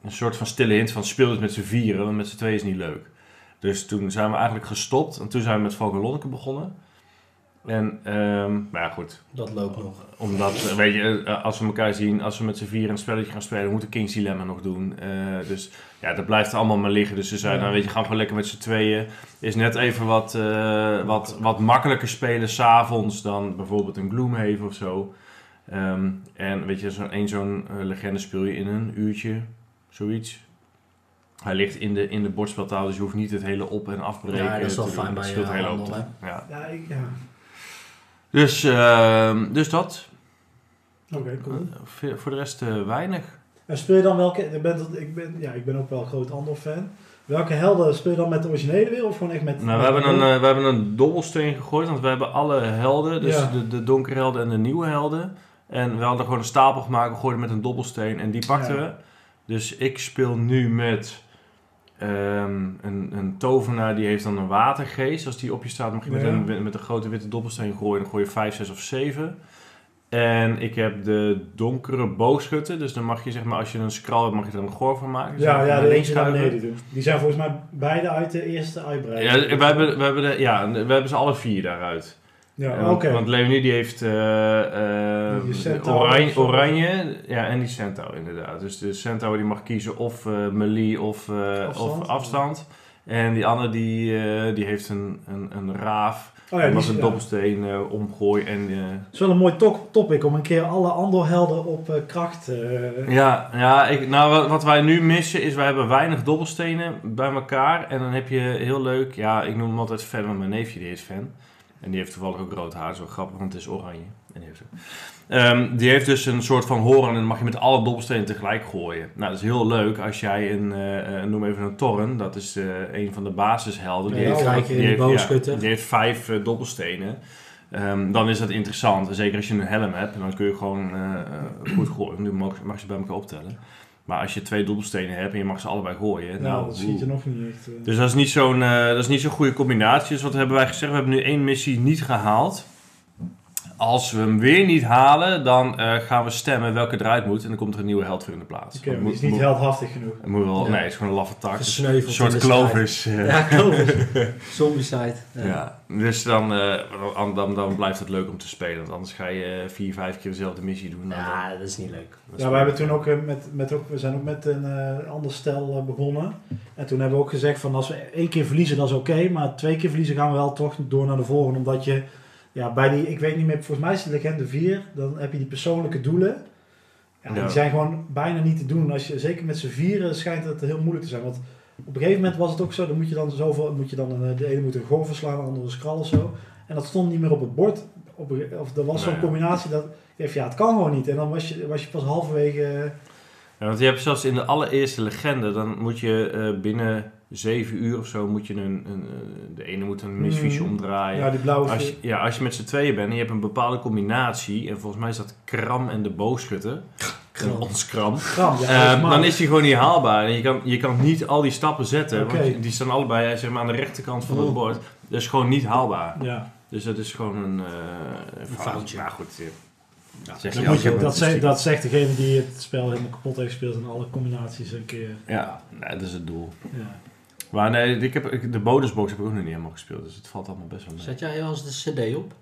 een soort van stille hint van speel het met z'n vieren, want met z'n tweeën is niet leuk. Dus toen zijn we eigenlijk gestopt en toen zijn we met Valk en Lonneke begonnen. En, ehm maar ja goed, Dat loopt nog. omdat, eh, weet je, eh, als we elkaar zien, als we met z'n vier een spelletje gaan spelen, moeten King's Dilemma nog doen. Eh, dus ja, dat blijft allemaal maar liggen. Dus ze zeiden, Ja. nou weet je, gaan gewoon lekker met z'n tweeën. Is net even wat, eh, wat, wat makkelijker spelen s'avonds dan bijvoorbeeld een Gloomhaven of zo. Ehm, en weet je, zo'n één zo'n legende speel je in een uurtje, zoiets. Hij ligt in de, in de bordspeltaal, dus je hoeft niet het hele op- en afbreken. Ja, dat is wel fijn bij, hoop handel. Ja. Ja, ik, ja. Dus, ehm, dus dat. Oké, cool. Eh, voor- de rest eh, weinig. En speel je dan welke... Bent, dat- ik, ben, ja, ik ben ook wel een groot Andor-fan. Welke helden speel je dan met de originele weer of gewoon echt met... Nou, we hebben, een, eh, we hebben een dobbelsteen gegooid, want we hebben alle helden, dus Ja. de, de donkere helden en de nieuwe helden. En we hadden gewoon een stapel gemaakt, gegooid met een dobbelsteen en die pakten Ja. we. Dus ik speel nu met ehm, een, een tovenaar die heeft dan een watergeest. Als die op je staat mag je met, een, met een grote witte dobbelsteen gooien. Dan gooi je 5, 6 of 7. En ik heb de donkere boogschutter. Dus dan mag je zeg maar, als je een scroll hebt, mag je er een goor van maken. Ja, ja, de eentje naar beneden doen. Die zijn volgens mij beide uit de eerste uitbreiding. Ja, we hebben, we, hebben de, ja, we hebben ze alle vier daaruit. Ja, oké. want, want Leonie die heeft eh, eh, Die oranje, oranje ja, en die Centaur inderdaad. Dus de Centaur die mag kiezen of eh melee of eh, Afstand. of afstand. En die andere die, eh, die heeft een, een, een raaf. oh ja, mag is, een dobbelsteen eh, omgooien. En, eh, Het is wel een mooi to- topic om een keer alle Andor-helden op eh, kracht... eh, ja, ja ik, nou, wat, wat wij nu missen is, wij hebben weinig dobbelstenen bij elkaar. En dan heb je heel leuk, ja, ik noem hem altijd fan, want mijn neefje die is fan. En die heeft toevallig ook rood haar, zo grappig, want het is oranje. En die, heeft ook. Ehm, die heeft dus een soort van horen en dan mag je met alle dobbelstenen tegelijk gooien. Nou, dat is heel leuk als jij een, eh, noem even een torren, dat is eh, een van de basishelden. Die Ja, heeft, die heeft, boogschutter. die heeft vijf dobbelstenen. Ehm, dan is dat interessant. Zeker als je een helm hebt, dan kun je gewoon goed gooien. Nu mag, mag je ze bij elkaar optellen. Maar als je twee dobbelstenen hebt en je mag ze allebei gooien. nou, nou, dat schiet je nog niet echt. eh. Dus dat is niet zo'n eh, dat is niet zo'n goede combinatie. Dus wat hebben wij gezegd? We hebben nu één missie niet gehaald. Als we hem weer niet halen, dan eh, gaan we stemmen welke eruit moet. En dan komt er een nieuwe held voor in de plaats. Oké, die moet- is niet moet- heldhaftig genoeg. het moet wel, Ja. Nee, het is gewoon een laffe tak. Een soort. Clovis. eh. Ja, Clovis. Zombicide. Ja. Ja, dus dan, eh, dan, dan, dan blijft het leuk om te spelen. Want anders ga je vier, vijf keer dezelfde missie doen. Ja, dat is niet leuk. is Ja, we hebben toen ook, met, met ook, we zijn ook met een eh, ander stel begonnen. En toen hebben we ook gezegd van als we één keer verliezen, dat is oké. maar twee keer verliezen gaan we wel toch door naar de volgende. Omdat je, ja, bij die, ik weet niet meer, volgens mij is het legende 4, dan heb je die persoonlijke doelen. Ja. Die zijn gewoon bijna niet te doen. Als je, zeker met z'n vieren schijnt het heel moeilijk te zijn. Want op een gegeven moment was het ook zo, dan moet je dan zoveel, moet je dan een, de ene moet een goor verslaan, de andere een skral of zo. En dat stond niet meer op het bord. Op, of er was zo'n combinatie dat, ja, het kan gewoon niet. En dan was je, was je pas halverwege... eh, Ja, want je hebt zelfs in de allereerste legende, dan moet je eh, binnen zeven uur of zo, moet je een, een, eh, de ene moet een misfiche Mhm. omdraaien. Ja, die blauwe... Als je, ja, als je met z'n tweeën bent en je hebt een bepaalde combinatie, en volgens mij is dat Kram en de boogschutter, Kram. ons kram. Kram, ja, Eh, dat is dan is die gewoon niet haalbaar. En je kan, je kan niet al die stappen zetten. Want die staan allebei eh, zeg maar, aan de rechterkant van het Oh. bord. Dat is gewoon niet haalbaar. Ja, Dus dat is gewoon een, eh, een fout. foutje. Maar goed, Ja, zeg je dat, zegt, dat zegt degene die het spel helemaal kapot heeft gespeeld en alle combinaties een keer. Ja, nee, dat is het doel. Ja. Maar nee, ik heb, ik- de bonusbox heb ik ook nog niet helemaal gespeeld. Dus het valt allemaal best wel mee. Zet jij als de cd op?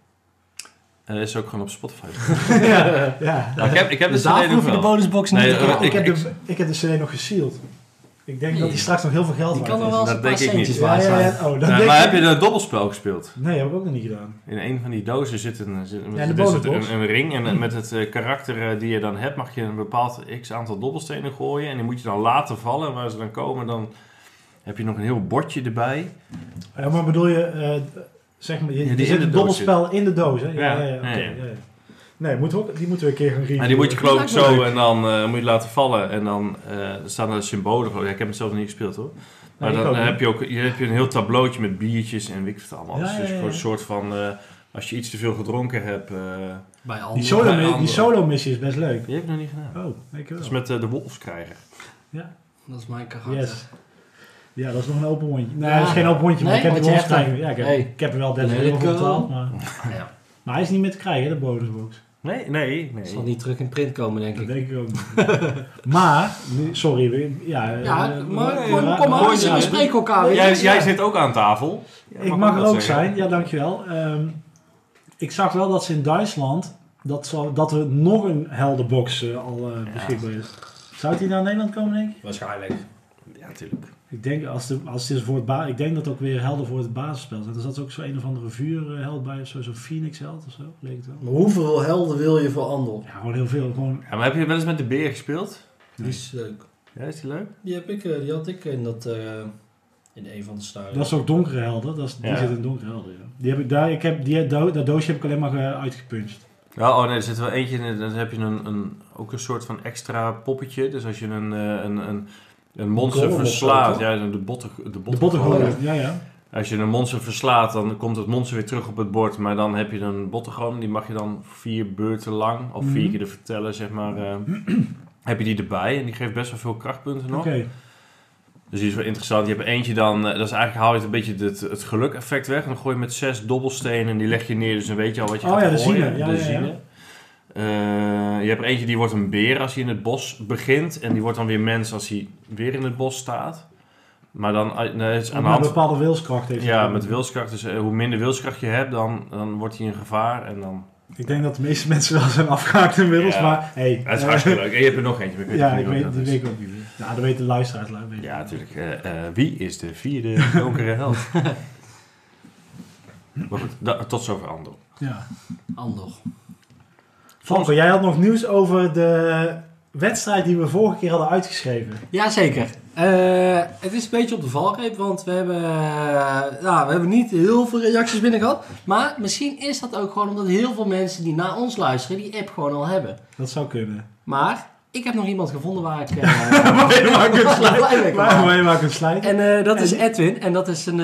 En dat is ook gewoon op Spotify. ja, ja. Nou, ik heb, ik heb de Dus CD nog hoef je de wel. bonusbox Nee, niet te eh, kopen. ik, heb ik- de, ik heb de CD nog gesealed. Ik denk dat Nee. die straks nog heel veel geld Die waard kan wel eens Dat denk ik niet. Ja. Oh, Nee, maar ik- heb je dat dobbelspel gespeeld? Nee, heb ik ook nog niet gedaan. In een van die dozen zit een, zit, Ja, de er zit bonusbox. een, een ring. En met het eh, karakter eh, die je dan hebt, mag je een bepaald x aantal dobbelstenen gooien. En die moet je dan laten vallen. En waar ze dan komen, dan heb je nog een heel bordje erbij. Ja, maar bedoel je, eh, zeg maar, je, Ja, die zit een dobbelspel in de doos, hè? Ja, Ja, ja, ja. ja, oké, ja. ja, ja. Nee, moeten we ook, die moeten we een keer gaan reviewen. En die moet je geloof ik zo leuk. en dan eh, moet je laten vallen. En dan eh, staan er symbolen. geloof ik. Ja, ik heb het zelf nog niet gespeeld hoor. Maar Nee, dan heb je ook je, heb je een heel tableautje met biertjes en weet ik het allemaal. Ja, dus ja, ja. gewoon een soort van, eh, als je iets te veel gedronken hebt. eh Bij Die anderen. solo, bij die solo missie is best leuk. die heb ik nog niet gedaan. Oh, ik Dat is wel. met de wolfskrijger. Dat is mijn karakter. Yes. Ja, dat is nog een open hondje. Nee, Ja. dat is geen open hondje, maar Nee, ik heb hem. krijgen. Ja, ik heb, Hey. ik heb er wel 30 Let euro voor betaald, maar... Ja, Maar hij is niet meer te krijgen, de bonusbox. Nee, nee, nee. dat zal niet terug in print komen, denk Dat ik. denk ik ook niet. maar, sorry, ja... Ja, eh, maar kom, we- kom maar, we- spreken elkaar weer. Jij, zit ook aan tafel. Jij Ik mag er dat ook zeggen. zijn, ja dankjewel. Ehm ik zag wel dat ze in Duitsland, dat, zo, dat er nog een heldenbox eh, al eh, beschikbaar is. Zou die naar Nederland komen, denk ik? Waarschijnlijk. Ja, natuurlijk. Ik denk, als, de, als het is voor het ba ik denk dat ook weer helden voor het basisspel zijn. Er zat ook zo een of andere vuurheld bij, of zo, zo'n Phoenix held of zo, leek het wel. Maar hoeveel helden wil je voor Andel? Ja, gewoon heel veel. Gewoon, Ja, maar heb je wel eens met de beer gespeeld? Die is leuk. Ja, is die leuk? Die, heb ik, eh, die had ik in, dat, eh, in een van de staren. dat is ook donkere helden, dat is, die Ja. zit in donkere helden, ja. Die heb ik daar, ik heb, die, dat doosje heb ik alleen maar eh, uitgepunched. Ja, oh nee, er zit wel eentje in. Dan heb je een, een, ook een soort van extra poppetje. Dus als je een, eh, een, een, een monster verslaat. Ja, de botten. De botten, ja, ja. Als je een monster verslaat, dan komt het monster weer terug op het bord. Maar dan heb je een bottegolem. Die mag je dan vier beurten lang, of vier Mhm. keer de vertellen, zeg maar. eh, heb je die erbij. En die geeft best wel veel krachtpunten nog. Oké. Dus die is wel interessant. Je hebt eentje dan, eh, dat is eigenlijk haal je het een beetje het, het geluk-effect weg. En dan gooi je met zes dobbelstenen en die leg je neer. Dus dan weet je al wat je Oh gaat ja, de. Ja, de ja, ja. Eh, je hebt er eentje die wordt een beer als hij in het bos begint. En die wordt dan weer mens als hij weer in het bos staat. Maar dan, eh, nee, het is aan de Een hand... bepaalde wilskracht heeft Ja, met wilskracht. Dus eh, hoe minder wilskracht je hebt, dan, dan wordt hij in gevaar. En dan... Ik denk dat de meeste mensen wel zijn afgehaakt inmiddels, Ja. maar hey. Het is hartstikke leuk. En je hebt er nog eentje. maar Ik weet Ja, niet ik wat weet, dat die is. weet ik ook niet meer. Ja, dat weten de luisteraars. weten. Ja, natuurlijk. Eh, eh, wie is de vierde donkere held? maar goed, da- tot zover Andor. Ja. Andor. Franco, jij had nog nieuws over de wedstrijd die we vorige keer hadden uitgeschreven. Jazeker. Eh het is een beetje op de valreep, want we hebben, nou, we hebben niet heel veel reacties binnen gehad. Maar misschien is dat ook gewoon omdat heel veel mensen die naar ons luisteren, die app gewoon al hebben. Dat zou kunnen. Maar ik heb nog iemand gevonden waar ik uh, Waar je maar kunt slijten. Waar maken. je maar kunt slijten. En dat is Edwin. En dat is een...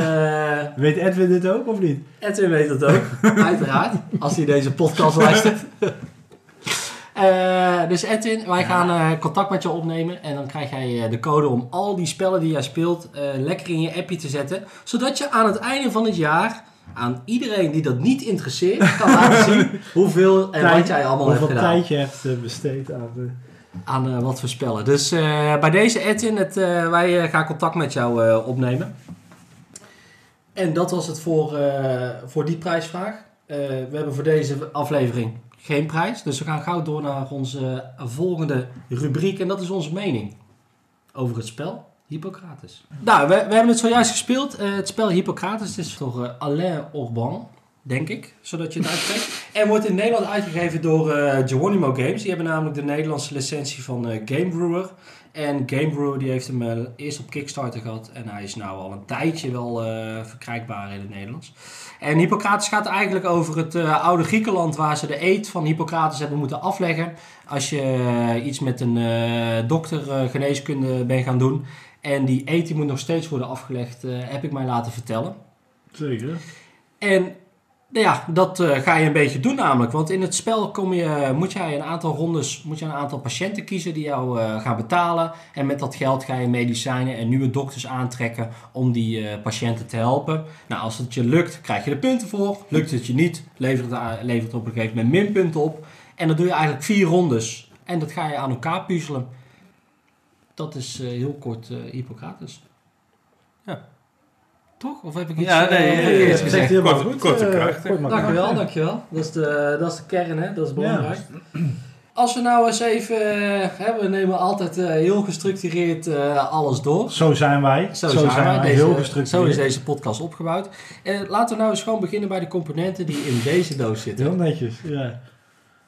Weet Edwin dit ook of niet? Edwin weet dat ook, uiteraard. Als hij deze podcast luistert. Eh, dus Edwin, wij gaan eh, contact met je opnemen. En dan krijg jij eh, de code om al die spellen die jij speelt lekker in je appje te zetten. Zodat je aan het einde van het jaar aan iedereen die dat niet interesseert kan laten zien hoeveel en wat jij allemaal hebt Hoeveel gedaan. tijd je hebt besteed aan de... Aan wat voor spellen. Dus bij deze Edwin, het, wij gaan contact met jou opnemen. En dat was het voor, voor die prijsvraag. We hebben voor deze aflevering geen prijs. Dus we gaan gauw door naar onze volgende rubriek. En dat is onze mening over het spel Hippocrates. Nou, we, we hebben het zojuist gespeeld. Eh, het spel Hippocrates is door eh, Alain Orban, denk ik, zodat je het uitspreekt. En wordt in Nederland uitgegeven door eh Geronimo Games. Die hebben namelijk de Nederlandse licentie van Game Brewer. En Game Brewer die heeft hem eh, eerst op Kickstarter gehad. En hij is nou al een tijdje wel eh, verkrijgbaar in het Nederlands. En Hippocrates gaat eigenlijk over het eh, oude Griekenland waar ze de eed van Hippocrates hebben moeten afleggen. Als je iets met een dokter geneeskunde bent gaan doen. En die eed die moet nog steeds worden afgelegd, heb ik mij laten vertellen. Zeker. En Nou ja, dat eh, ga je een beetje doen namelijk. Want in het spel kom je, moet jij een aantal rondes, moet je een aantal patiënten kiezen die jou eh, gaan betalen. En met dat geld ga je medicijnen en nieuwe dokters aantrekken om die eh, patiënten te helpen. Nou, als het je lukt, krijg je er punten voor. Lukt het je niet, levert het, op een gegeven moment minpunten op. En dan doe je eigenlijk vier rondes. En dat ga je aan elkaar puzzelen. Dat is heel kort Hippocrates. Ja. Toch? Of heb ik iets, Ja, nee, eh, nee, nee, dat gezegd? zegt helemaal Kort- goed. kort en eh, krachtig. kort maar Dankjewel, dankjewel. Dat is de, dat is de kern, hè? Dat is belangrijk. Als we nou eens even... eh, hè, we nemen altijd eh, heel gestructureerd eh, alles door. Zo zijn wij. Zo, zijn wij. Deze, heel zo gestructureerd. is deze podcast opgebouwd. Eh, laten we nou eens gewoon beginnen bij de componenten die in deze doos zitten. Heel netjes, ja.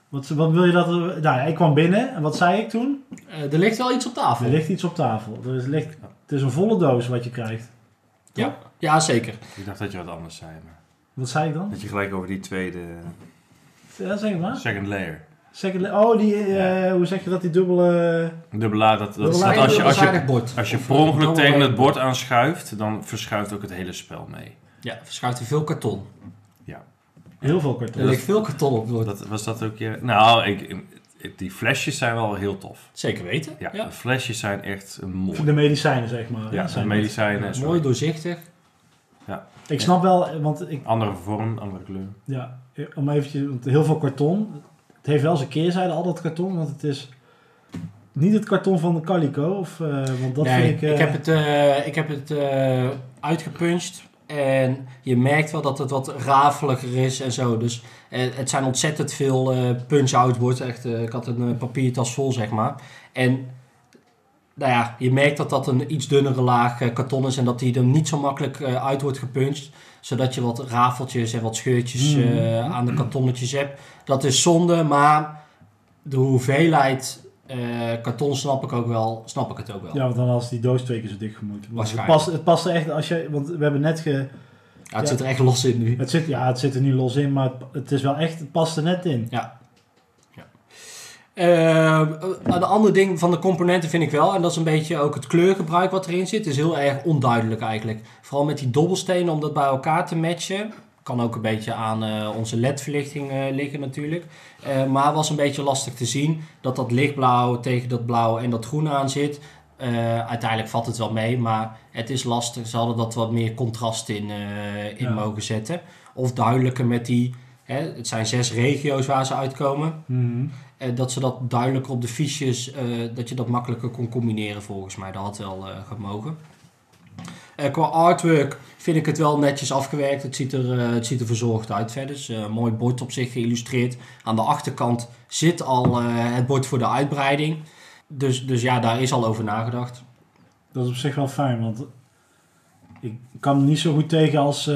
Wat, wat wil je dat... er- Nou, ja, ik kwam binnen en wat zei ik toen? Eh, er ligt wel iets op tafel. Er ligt iets op tafel. Er is, ligt, het is een volle doos wat je krijgt. Ja, ja, zeker. Ik dacht dat je wat anders zei. Maar Wat zei ik dan? dat je gelijk over die tweede Ja, zeg maar. second layer. Second, oh, die, eh, hoe zeg je dat, die dubbele... Dubbele A, dat, dat, Dubbele als je, als je, als je per ongeluk tegen het bord aanschuift, dan verschuift ook het hele spel mee. Ja, verschuift er veel karton. Heel veel Er karton. ligt veel karton op het bord. Dat, was dat ook je... Nou, ik, die flesjes zijn wel heel tof. Zeker weten. Ja, Ja. de flesjes zijn echt mooi. de medicijnen, zeg maar. Ja, de zijn medicijnen. Mooi sorry. Doorzichtig. Ik snap wel, want ik, Andere vorm, andere kleur. ja, om eventjes, want heel veel karton. Het heeft wel zijn keerzijde, al dat karton, want het is niet het karton van de Calico. Of, eh, want dat nee, vind ik... eh, heb het, eh, ik heb het eh, uitgepunched. En je merkt wel dat het wat rafeliger is en zo. Dus eh, het zijn ontzettend veel eh punch-out wordt. Echt, eh, ik had een eh, papiertas vol, zeg maar. En nou ja, je merkt dat dat een iets dunnere laag eh, karton is. En dat die er niet zo makkelijk eh, uit wordt gepunched. Zodat je wat rafeltjes en wat scheurtjes Mhm. eh, aan de kartonnetjes hebt. Dat is zonde, maar de hoeveelheid eh, karton snap ik ook wel. Snap ik het ook wel. Ja, want dan als die doos twee keer zo dik gemoet. Want Het past, het past er echt, als je, want we hebben net ge... Ja, het Ja. zit er echt los in nu. Het zit, ja, het zit er nu los in, maar het, is wel echt, het past er net in. Eh, een ander ding van de componenten vind ik wel, en dat is een beetje ook het kleurgebruik wat erin zit, is heel erg onduidelijk eigenlijk. Vooral met die dobbelstenen om dat bij elkaar te matchen. Kan ook een beetje aan eh, onze LED-verlichting eh, liggen natuurlijk. Eh, maar was een beetje lastig te zien dat dat lichtblauw tegen dat blauw en dat groen aan zit. Eh, uiteindelijk valt het wel mee, maar het is lastig. Ze hadden dat wat meer contrast in, eh, in Ja. mogen zetten. Of duidelijker met die, hè, het zijn zes regio's waar ze uitkomen. Eh, dat ze dat duidelijker op de fiches, eh, dat je dat makkelijker kon combineren volgens mij. Dat had wel eh, gemogen. Qua artwork vind ik het wel netjes afgewerkt. Het ziet er, het ziet er verzorgd uit verder. Eh, een mooi bord op zich geïllustreerd. Aan de achterkant zit al het bord voor de uitbreiding. Dus, dus ja, daar is al over nagedacht. Dat is op zich wel fijn, want ik kan niet zo goed tegen als,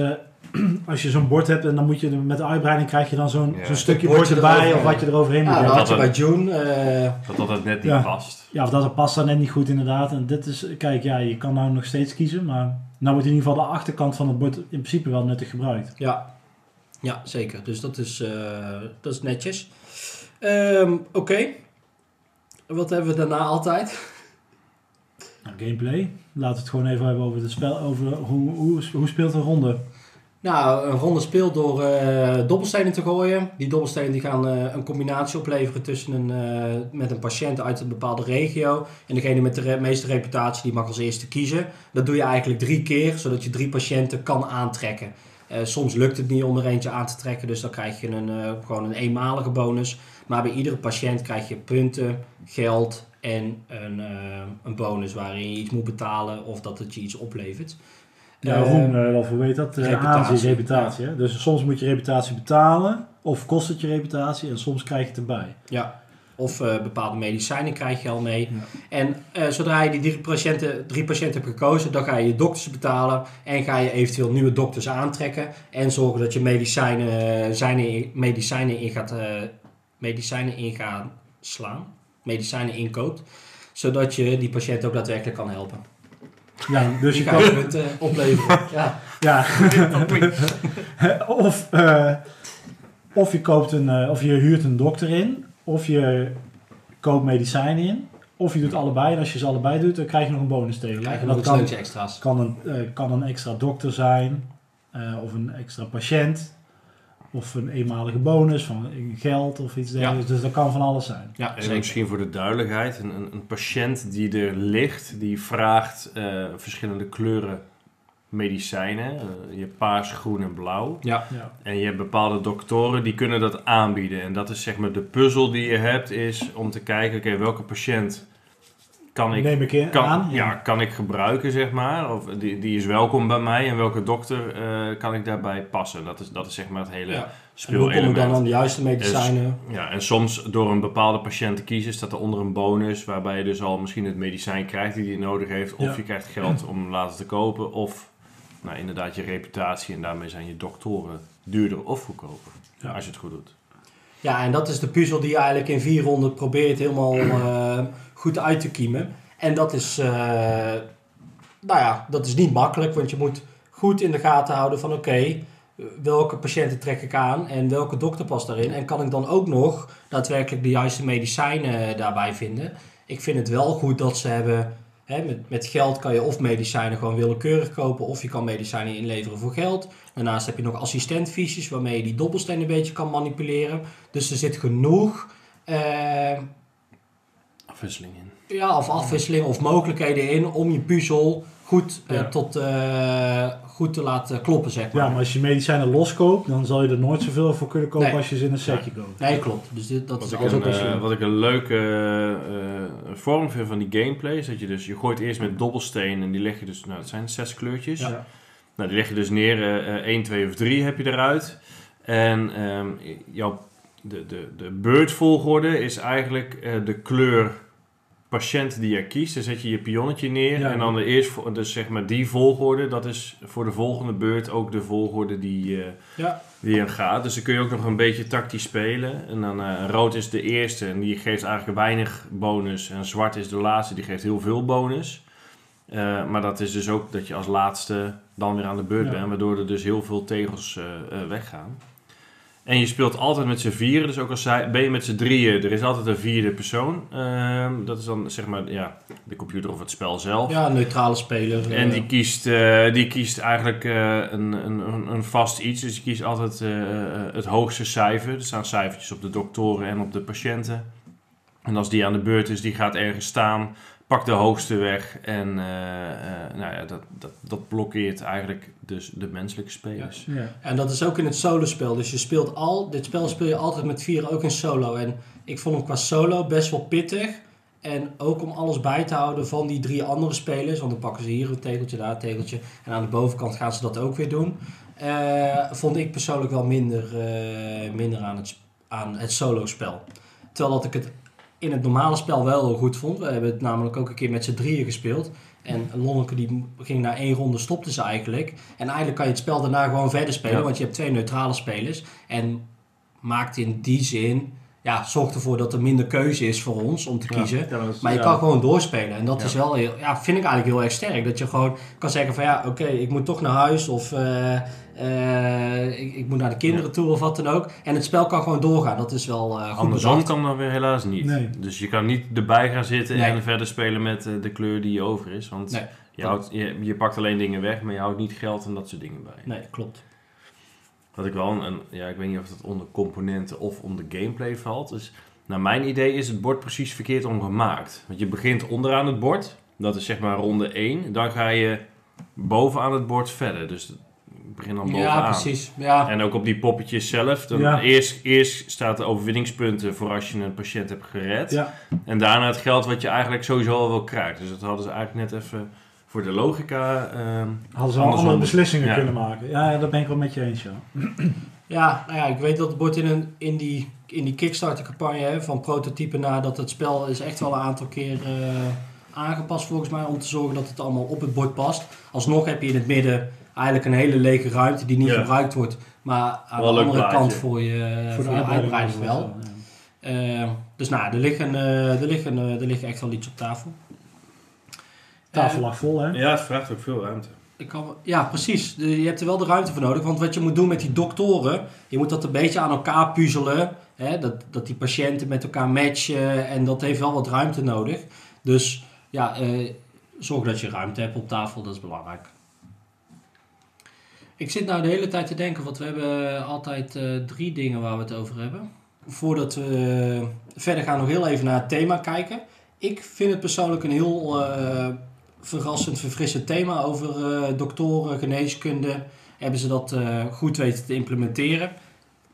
als je zo'n bord hebt en dan moet je er- met de uitbreiding krijg je dan zo'n Ja. zo'n stukje bord erbij of wat je eroverheen moet Ja, dat had je dat bij June. eh, Dat dat het net niet Ja. past. Ja, of dat het past dan net niet goed inderdaad. En dit is, kijk, ja, je kan nou nog steeds kiezen, maar nou wordt in ieder geval de achterkant van het bord in principe wel nuttig gebruikt. Ja, ja zeker. Dus dat is, eh, dat is netjes. Ehm, Oké. Wat hebben we daarna altijd? Nou, gameplay. Laten we het gewoon even hebben over het spel, over hoe, hoe, hoe speelt een ronde. Nou, een ronde speelt door eh, dobbelstenen te gooien. Die dobbelstenen die gaan eh, een combinatie opleveren tussen een, eh, met een patiënt uit een bepaalde regio. En degene met de meeste reputatie die mag als eerste kiezen. Dat doe je eigenlijk drie keer, zodat je drie patiënten kan aantrekken. Soms lukt het niet om er eentje aan te trekken, dus dan krijg je een, gewoon een eenmalige bonus. Maar bij iedere patiënt krijg je punten, geld en een, een bonus waarin je iets moet betalen of dat het je iets oplevert. Ja, Roem, eh, wel hoe weet dat? eh, reputatie, aanzien, reputatie. Hè? Dus soms moet je reputatie betalen, of kost het je reputatie, en soms krijg je het erbij. Ja, of eh, bepaalde medicijnen krijg je al mee. Ja. En eh, zodra je die drie patiënten, drie patiënten hebt gekozen, dan ga je je dokters betalen. En ga je eventueel nieuwe dokters aantrekken. En zorgen dat je medicijnen, zijn, medicijnen, in gaat, eh, medicijnen in gaan slaan. Medicijnen inkoopt. Zodat je die patiënt ook daadwerkelijk kan helpen. Ja, dus je kan... punten opleveren. Ja. Ja. of, eh, of je koopt een, eh, of je huurt een dokter in, of je koopt medicijnen in, of je doet allebei. En als je ze allebei doet, dan krijg je nog een bonus tegen. Krijg je En dat kan, extra's. kan, een, eh, kan een extra dokter zijn, eh, of een extra patiënt, Of een eenmalige bonus van geld of iets dergelijks. Dus dat kan van alles zijn. Ja, En zeker. misschien voor de duidelijkheid, een, een, een patiënt die er ligt, die vraagt eh, verschillende kleuren medicijnen. Eh, je hebt paars, groen en blauw. Ja, Ja. En je hebt bepaalde doktoren die kunnen dat aanbieden. En dat is zeg maar de puzzel die je hebt, is om te kijken, oké, welke patiënt kan ik, Neem ik in, kan, aan. ja, kan ik gebruiken, zeg maar. Of die, die is welkom bij mij en welke dokter eh, kan ik daarbij passen. Dat is, dat is zeg maar het hele ja. En hoe kom ik dan aan de juiste medicijnen? Ja, en soms door een bepaalde patiënt te kiezen staat er onder een bonus waarbij je dus al misschien het medicijn krijgt die hij nodig heeft. Of Ja. je krijgt geld om later te kopen. Of nou, inderdaad je reputatie en daarmee zijn je doktoren duurder of goedkoper. Ja. Als je het goed doet. Ja, en dat is de puzzel die je eigenlijk in 400 probeert helemaal eh, goed uit te kiemen. En dat is, eh, nou ja, dat is niet makkelijk, want je moet goed in de gaten houden van oké, welke patiënten trek ik aan en welke dokter past daarin. En kan ik dan ook nog daadwerkelijk de juiste medicijnen daarbij vinden. Ik vind het wel goed dat ze hebben, met, met geld kan je of medicijnen gewoon willekeurig kopen of je kan medicijnen inleveren voor geld. Daarnaast heb je nog assistentvisies waarmee je die dobbelsteen een beetje kan manipuleren. Dus er zit genoeg eh, Afwisseling in. ja, of afwisseling of mogelijkheden in om je puzzel goed, eh, tot, eh, goed te laten kloppen, zeg maar. Ja, maar als je medicijnen loskoopt, dan zal je er nooit zoveel voor kunnen kopen Nee. als je ze in een setje koopt. Nee, klopt. Dus dit, dat Wat is een, ook wel eh, wat ik een leuke eh, vorm vind van die gameplay is dat je dus, je gooit eerst met dobbelsteen en die leg je dus, nou dat zijn zes kleurtjes. Ja. Nou, die leg je dus neer, eh 1, 2 of 3 heb je eruit. En ehm, jouw, de, de, de beurtvolgorde is eigenlijk eh, de kleur patiënt die je kiest. Dan zet je je pionnetje neer Ja. en dan de eerst, vo- dus zeg maar die volgorde, dat is voor de volgende beurt ook de volgorde die, Ja. die er gaat. Dus dan kun je ook nog een beetje tactisch spelen. En dan eh, rood is de eerste en die geeft eigenlijk weinig bonus. En zwart is de laatste, die geeft heel veel bonus. Eh, maar dat is dus ook dat je als laatste dan weer aan de beurt Ja. bent. Waardoor er dus heel veel tegels weggaan. En je speelt altijd met z'n vieren. Dus ook als zij, ben je met z'n drieën, er is altijd een vierde persoon. Ehm, dat is dan zeg maar ja, de computer of het spel zelf. Ja, een neutrale speler. En eh, die kiest, eh, die kiest eigenlijk eh, een, een, een- vast iets. Dus die kiest altijd het hoogste cijfer. Er staan cijfertjes op de doktoren en op de patiënten. En als die aan de beurt is, die gaat ergens staan, pakt de hoogste weg. En eh, eh, nou ja, dat, dat, dat blokkeert eigenlijk dus de menselijke spelers. Ja. En dat is ook in het solo-spel. Dus je speelt al, dit spel speel je altijd met vier, ook in solo. En ik vond hem qua solo best wel pittig. En ook om alles bij te houden van die drie andere spelers. Want dan pakken ze hier een tegeltje, daar een tegeltje. En aan de bovenkant gaan ze dat ook weer doen. Eh, vond ik persoonlijk wel minder, minder aan het, aan het solo-spel. Terwijl dat ik het in het normale spel wel heel goed vond. We hebben het namelijk ook een keer met z'n drieën gespeeld. En Lonneke die ging na één ronde, stopte ze eigenlijk. En eigenlijk kan je het spel daarna gewoon verder spelen. Ja. Want je hebt twee neutrale spelers. En maakt in die zin... Ja, zorgt ervoor dat er minder keuze is voor ons om te kiezen. Ja, dat is- Maar je ja. kan gewoon doorspelen. En dat is wel heel, ja, vind ik eigenlijk heel erg sterk. Dat je gewoon kan zeggen van ja, oké, ik moet toch naar huis of eh, eh, ik, ik moet naar de kinderen Ja. toe of wat dan ook. En het spel kan gewoon doorgaan. Dat is wel eh goed Andersom bedacht. kan dat weer helaas niet. Nee. Dus je kan niet erbij gaan zitten Nee. en verder spelen met eh, de kleur die over is. Want Nee, je, houdt, je, je pakt alleen dingen weg, maar je houdt niet geld en dat soort dingen bij. nee, klopt. Wat ik wel een, een- ja, ik weet niet of dat onder componenten of onder gameplay valt. Dus naar mijn idee is het bord precies verkeerd omgemaakt. Want je begint onderaan het bord, dat is zeg maar ronde 1. Dan ga je bovenaan het bord verder. Dus begin dan bovenaan. Ja, precies. Ja, En ook op die poppetjes zelf. Dan Ja. eerst, eerst staat de overwinningspunten voor als je een patiënt hebt gered. Ja. En daarna het geld wat je eigenlijk sowieso al wel krijgt. Dus dat hadden ze eigenlijk net even voor de logica. ehm, Hadden ze Andersom. andere beslissingen Ja. kunnen maken. Ja, dat ben ik wel met je eens, ja. ja, nou ja, ik weet dat het bord in, een, in die, in die Kickstarter-campagne hè, van prototype naar dat het spel is echt wel een aantal keer eh, aangepast volgens mij om te zorgen dat het allemaal op het bord past. Alsnog heb je in het midden eigenlijk een hele lege ruimte die niet Ja. gebruikt wordt, maar aan Wel de andere plaatje. kant voor je, voor je uitbreiding wel. ja. Eh, dus nou, er liggen, eh, er, liggen, eh, er liggen echt wel iets op tafel. Tafel lag vol, hè? ja, het vraagt ook veel ruimte. ik kan, ja, precies. De- je hebt er wel de ruimte voor nodig. Want wat je moet doen met die doktoren, je moet dat een beetje aan elkaar puzzelen. Hè? Dat, dat die patiënten met elkaar matchen. En dat heeft wel wat ruimte nodig. Dus ja, eh, zorg dat je ruimte hebt op tafel, dat is belangrijk. Ik zit nou de hele tijd te denken, want we hebben altijd eh, drie dingen waar we het over hebben. Voordat we eh, verder gaan, nog heel even naar het thema kijken. Ik vind het persoonlijk een heel eh, verrassend, verfrissend thema over doktoren, geneeskunde. Hebben ze dat goed weten te implementeren,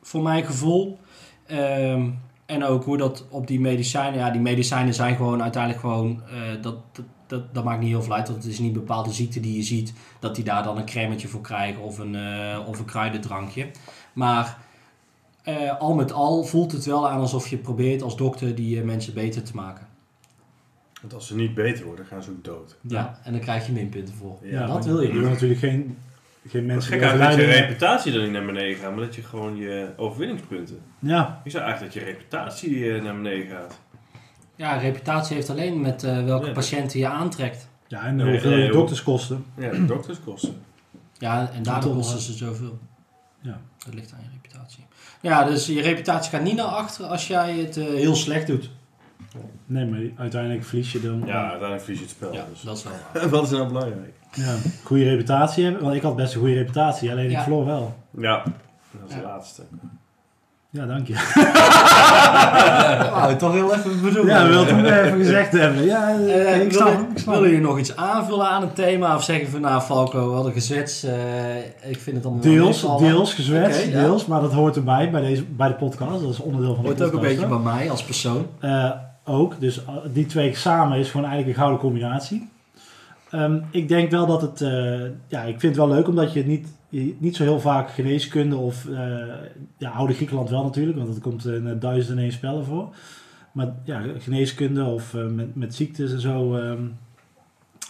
voor mijn gevoel. Ehm, en ook hoe dat op die medicijnen, ja, die medicijnen zijn gewoon uiteindelijk gewoon, eh, dat, dat, dat, dat maakt niet heel veel uit, want het is niet een bepaalde ziekte die je ziet, dat die daar dan een crèmetje voor krijgen of een, eh, of een kruidendrankje. Maar eh, al met al voelt het wel aan alsof je probeert als dokter die mensen beter te maken. Want als ze niet beter worden, gaan ze ook dood. Ja, en dan krijg je minpunten voor. Ja, dat wil je Je wil natuurlijk geen, geen mensen Gek eigenlijk dat je reputatie dan niet naar beneden gaat, maar dat je gewoon je overwinningspunten. Ja, Ik zou eigenlijk dat je reputatie eh, naar beneden gaat. Ja, reputatie heeft alleen met eh, welke Ja. patiënten je aantrekt. ja en Nee, hoeveel nee, je joh. dokterskosten. Ja, de dokterskosten. Ja, en daardoor Toch, kosten eh, ze zoveel. Ja. Dat ligt aan je reputatie. Ja, dus je reputatie gaat niet naar achter als jij het eh, heel slecht doet. Nee, maar uiteindelijk verlies je dan. Ja, uiteindelijk verlies je het spel. Ja, dus. dat is wel waar. Wat is nou belangrijk? Ja, goede reputatie hebben. Want ik had best een goede reputatie, alleen ik verloor wel. Ja, dat is Ja. de laatste. Ja, dank je. Nou, toch heel even bedoelen. Ja, wilden het nog even gezegd hebben. Ja, Eh, ik snap willen, jullie nog iets aanvullen aan het thema? Of zeggen van, nou Falco, we hadden gezet. eh, ik vind het allemaal wel Deels, deels ja. deels, maar dat hoort erbij bij, deze, bij de podcast. Dat is onderdeel van de Hoort ook podcast. een beetje bij mij als persoon. Eh, ook, dus uh, die twee samen is gewoon eigenlijk een gouden combinatie. Ehm, ik denk wel dat het, eh, ja, ik vind het wel leuk omdat je niet, niet zo heel vaak geneeskunde of, eh, ja, oude Griekenland wel natuurlijk, want dat komt in uh, duizenden en spellen voor. Maar ja, geneeskunde of uh, met, met ziektes en zo, um,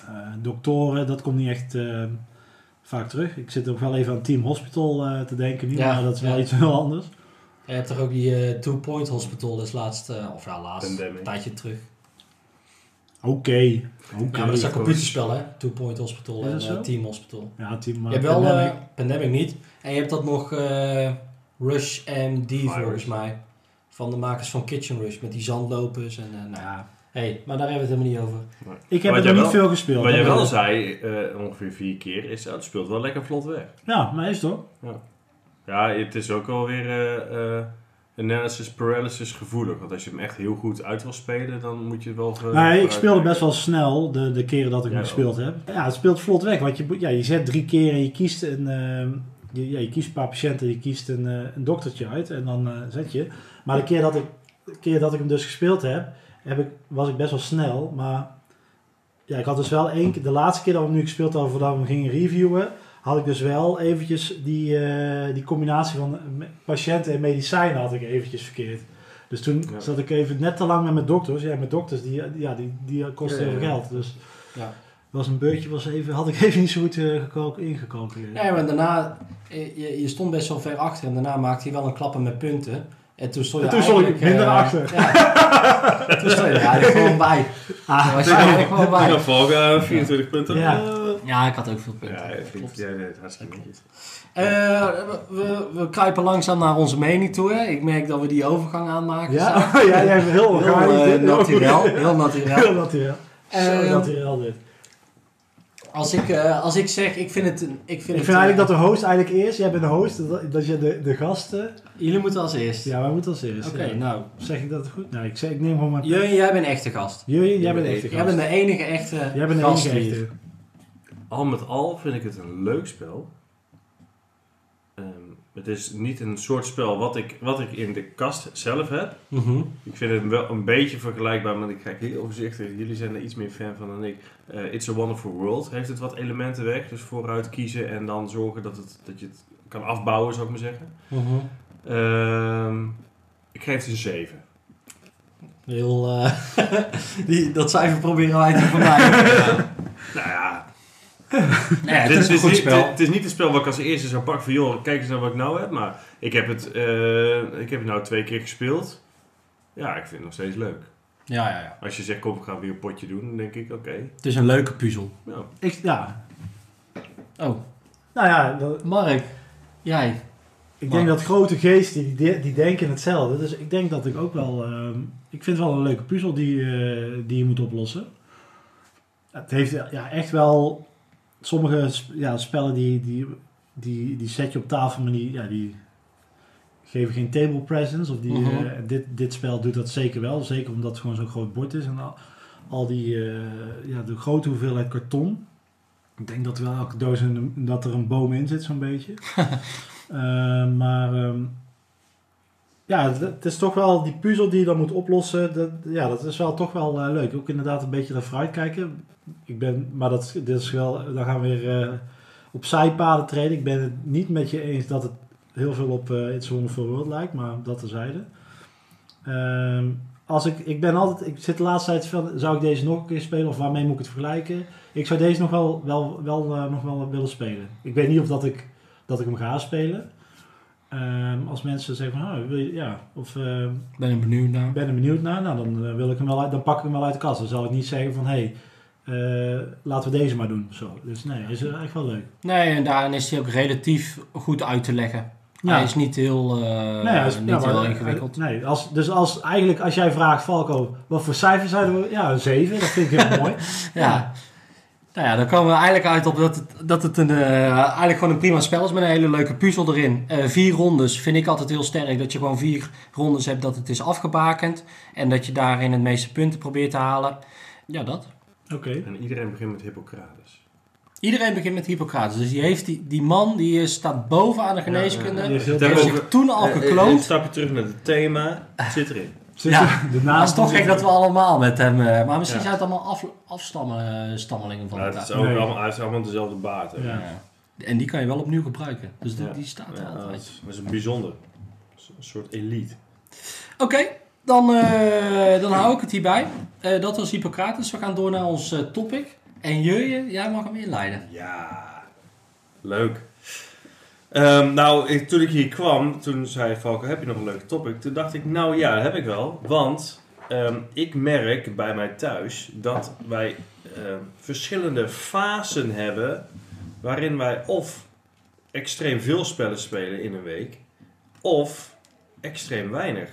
uh, doktoren, dat komt niet echt uh, vaak terug. Ik zit ook wel even aan Team Hospital uh, te denken nu, Ja, maar dat is wel ja. iets heel anders. Je hebt toch ook die eh, Two Point Hospital, dus laatst, eh, of ja, laatst, Pandemic. een tijdje terug. Oké. Ja, maar dat is een computerspel, hè? Two Point Hospital en eh, Team Hospital. Ja, team, je maar hebt wel Pandemic. Pandemic niet. En je hebt dat nog eh, Rush MD Virus. volgens mij. Van de makers van Kitchen Rush, met die zandlopers en nou. ja, Hey, maar daar hebben we het helemaal niet over. Ik heb er niet wel- veel gespeeld. Wat jij wel zei, eh, ongeveer vier keer, is dat het speelt wel lekker vlot weg. Ja, maar is toch? Ja, het is ook alweer eh eh analysis paralysis gevoelig. Want als je hem echt heel goed uit wil spelen, dan moet je het wel... Nee, ik speelde vooruit best wel snel de, de keren dat ik Ja, hem gespeeld heb. Ja, het speelt vlot weg. Want je, ja, je zet drie keer en je kiest een, je, ja, je kiest een paar patiënten, je kiest een, eh, een doktertje uit en dan eh, zet je. Maar de keer dat ik, de keer dat ik hem dus gespeeld heb, heb ik, was ik best wel snel. Maar ja, ik had dus wel één keer, de laatste keer dat we hem nu gespeeld hadden voordat we hem gingen reviewen, had ik dus wel eventjes die, eh, die combinatie van patiënten en medicijnen had ik eventjes verkeerd. Dus toen Ja. zat ik even net te lang met mijn dokters. Ja, met dokters, die, ja, die, die kosten Ja, ja, veel ja. geld. Dus Ja. was een beurtje, was even, had ik even niet zo goed eh, ingecalculeerd. Nee, maar daarna, eh, je, je stond best wel ver achter en daarna maakte hij wel een klappen met punten. En toen stond je En toen stond ik minder eh, achter. Ja. toen stond je er eigenlijk gewoon bij. Ah, Daar was je eigenlijk gewoon bij. Ja, Volga, 24 punten. Ja. Eh, Ja, ik had ook veel punten. Ja, ik vind Klopt. deed het hartstikke netjes. Eh, we, we kruipen langzaam naar onze mening toe. Hè. Ik merk dat we die overgang aanmaken. ja, Samen. ja, jij bent heel Heel organisch. eh, dit. naturel. Heel naturel. Heel naturel. Zo Ehm, naturel dit. Als ik, eh, als ik zeg, ik vind het... een- Ik vind, Ik het, vind eigenlijk eh, dat de host eigenlijk eerst, jij bent de host, dat, dat je de, de gasten... Jullie moeten als eerst. Ja, wij moeten als eerst. Oké, ja. nou. Zeg ik dat goed? Nou, ik, zeg, ik neem gewoon maar... Jurjen, jij bent echte gast. Jullie, jij Jij bent bent echt de Jij gast. bent de enige echte Jij bent de gast enige echte. Al met al vind ik het een leuk spel. Ehm, het is niet een soort spel wat ik, wat ik in de kast zelf heb. Mhm. Ik vind het wel een beetje vergelijkbaar, maar ik kijk heel overzichtig. Jullie zijn er iets meer fan van dan ik. Eh, It's a Wonderful World heeft het wat elementen weg. Dus vooruit kiezen en dan zorgen dat, het, dat je het kan afbouwen, zou ik maar zeggen. Mhm. Ehm, ik geef het een 7. Heel, eh, die, dat cijfer proberen wij te vermijden. Nou ja, nee, het is een goed niet, spel. Het is niet een spel wat ik als eerste zou pakken van... joh, kijk eens naar wat ik nou heb. Maar ik heb het, eh, ik heb het nou twee keer gespeeld. Ja, ik vind het nog steeds leuk. Ja, ja, ja. Als je zegt, kom, we gaan weer een potje doen. Dan denk ik, oké. Het is een leuke puzzel. ja. Ik, ja. Oh, Nou ja, dat- Mark. Jij. ik denk dat grote geesten, die, die denken hetzelfde. Dus ik denk dat ik ook wel... ehm, ik vind het wel een leuke puzzel die, eh, die je moet oplossen. Het heeft ja, echt wel... Sommige ja, spellen die, die die, die zet je op tafel, maar die, ja, die geven geen table presence. Of die, Mhm. eh, dit, dit spel doet dat zeker wel. Zeker omdat het gewoon zo'n groot bord is. En al, al die, eh, ja, de grote hoeveelheid karton. Ik denk dat wel elke doos een, dat er een boom in zit, zo'n beetje. Eh, maar ehm, ja, het, is toch wel die puzzel die je dan moet oplossen. Ja, dat is wel toch wel eh, leuk. Ook inderdaad een beetje naar vooruit kijken. Ik ben, maar dat, is- wel, dan gaan we weer eh, op zijpaden treden. Ik ben het niet met je eens dat het heel veel op eh It's a Wonderful World lijkt, maar dat terzijde. Ehm als ik, ik ben altijd, ik zit de laatste tijd van, zou ik deze nog een keer spelen of waarmee moet ik het vergelijken? Ik zou deze nog wel, wel, wel, nog wel willen spelen. Ik weet niet of dat ik, dat ik hem ga spelen. Ehm, als mensen zeggen van, oh, wil je, ja, of eh, Ben ik benieuwd naar. ik ben er benieuwd naar, nou dan, eh, wil ik hem wel uit, dan pak ik hem wel uit de kast. Dan zal ik niet zeggen van, hé, hey, eh, laten we deze maar doen. of Zo. Dus nee, is echt wel leuk. Nee, en daarin is hij ook relatief goed uit te leggen. Hij is niet heel, eh, Nee, hij is- niet ja, heel ingewikkeld. Nee, als, dus als, eigenlijk als jij vraagt, Falco, wat voor cijfer zouden we... Ja, een 7, dat vind ik heel mooi. Ja. Nou ja, dan komen we eigenlijk uit op dat het, dat het een, eh, eigenlijk gewoon een prima spel is met een hele leuke puzzel erin. Eh, vier rondes vind ik altijd heel sterk. Dat je gewoon vier rondes hebt dat het is afgebakend. En dat je daarin het meeste punten probeert te halen. Ja, dat. Oké. En iedereen begint met Hippocrates. Iedereen begint met Hippocrates. Dus die, heeft die, die man die staat bovenaan de geneeskunde. Die heeft heel Die Daar heeft zich toen al Eh, Een gekloond. stapje terug naar het thema. Het zit erin. Zit Ja. de naam Maar het is toch gek dat we allemaal met hem... eh, maar misschien Ja. zijn het allemaal af, afstammen, stammelingen van elkaar. het is ook Nee. allemaal, het is allemaal dezelfde baat. hè. Ja. Ja. En die kan je wel opnieuw gebruiken. Dus die, Ja. die staat er Ja, dat, altijd. is, dat is een bijzonder. Is Een soort elite. Oké, dan, eh, dan hou ik het hierbij. Eh, dat was Hippocrates. We gaan door naar ons topic. En Jurje, jij mag hem inleiden. Ja, leuk. Ehm, nou, ik- toen ik hier kwam, toen zei Valko, heb je nog een leuke topic? Toen dacht ik, nou ja, heb ik wel. Want ehm, ik merk bij mij thuis dat wij ehm, verschillende fasen hebben waarin wij of extreem veel spellen spelen in een week, of extreem weinig.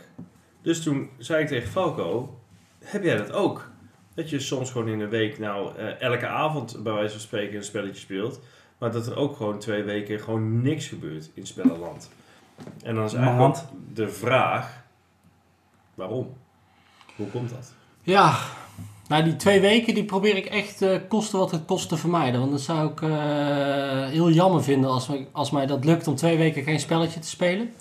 Dus toen zei ik tegen Falco, heb jij dat ook? Dat je soms gewoon in een week, nou, eh, elke avond bij wijze van spreken een spelletje speelt. Maar dat er ook gewoon twee weken gewoon niks gebeurt in spellenland. En dan is eigenlijk ook de vraag, waarom? Hoe komt dat? Ja, nou die twee weken die probeer ik echt eh, kosten wat het kost te vermijden. Want dat zou ik eh, heel jammer vinden als, mij- als mij dat lukt om twee weken geen spelletje te spelen.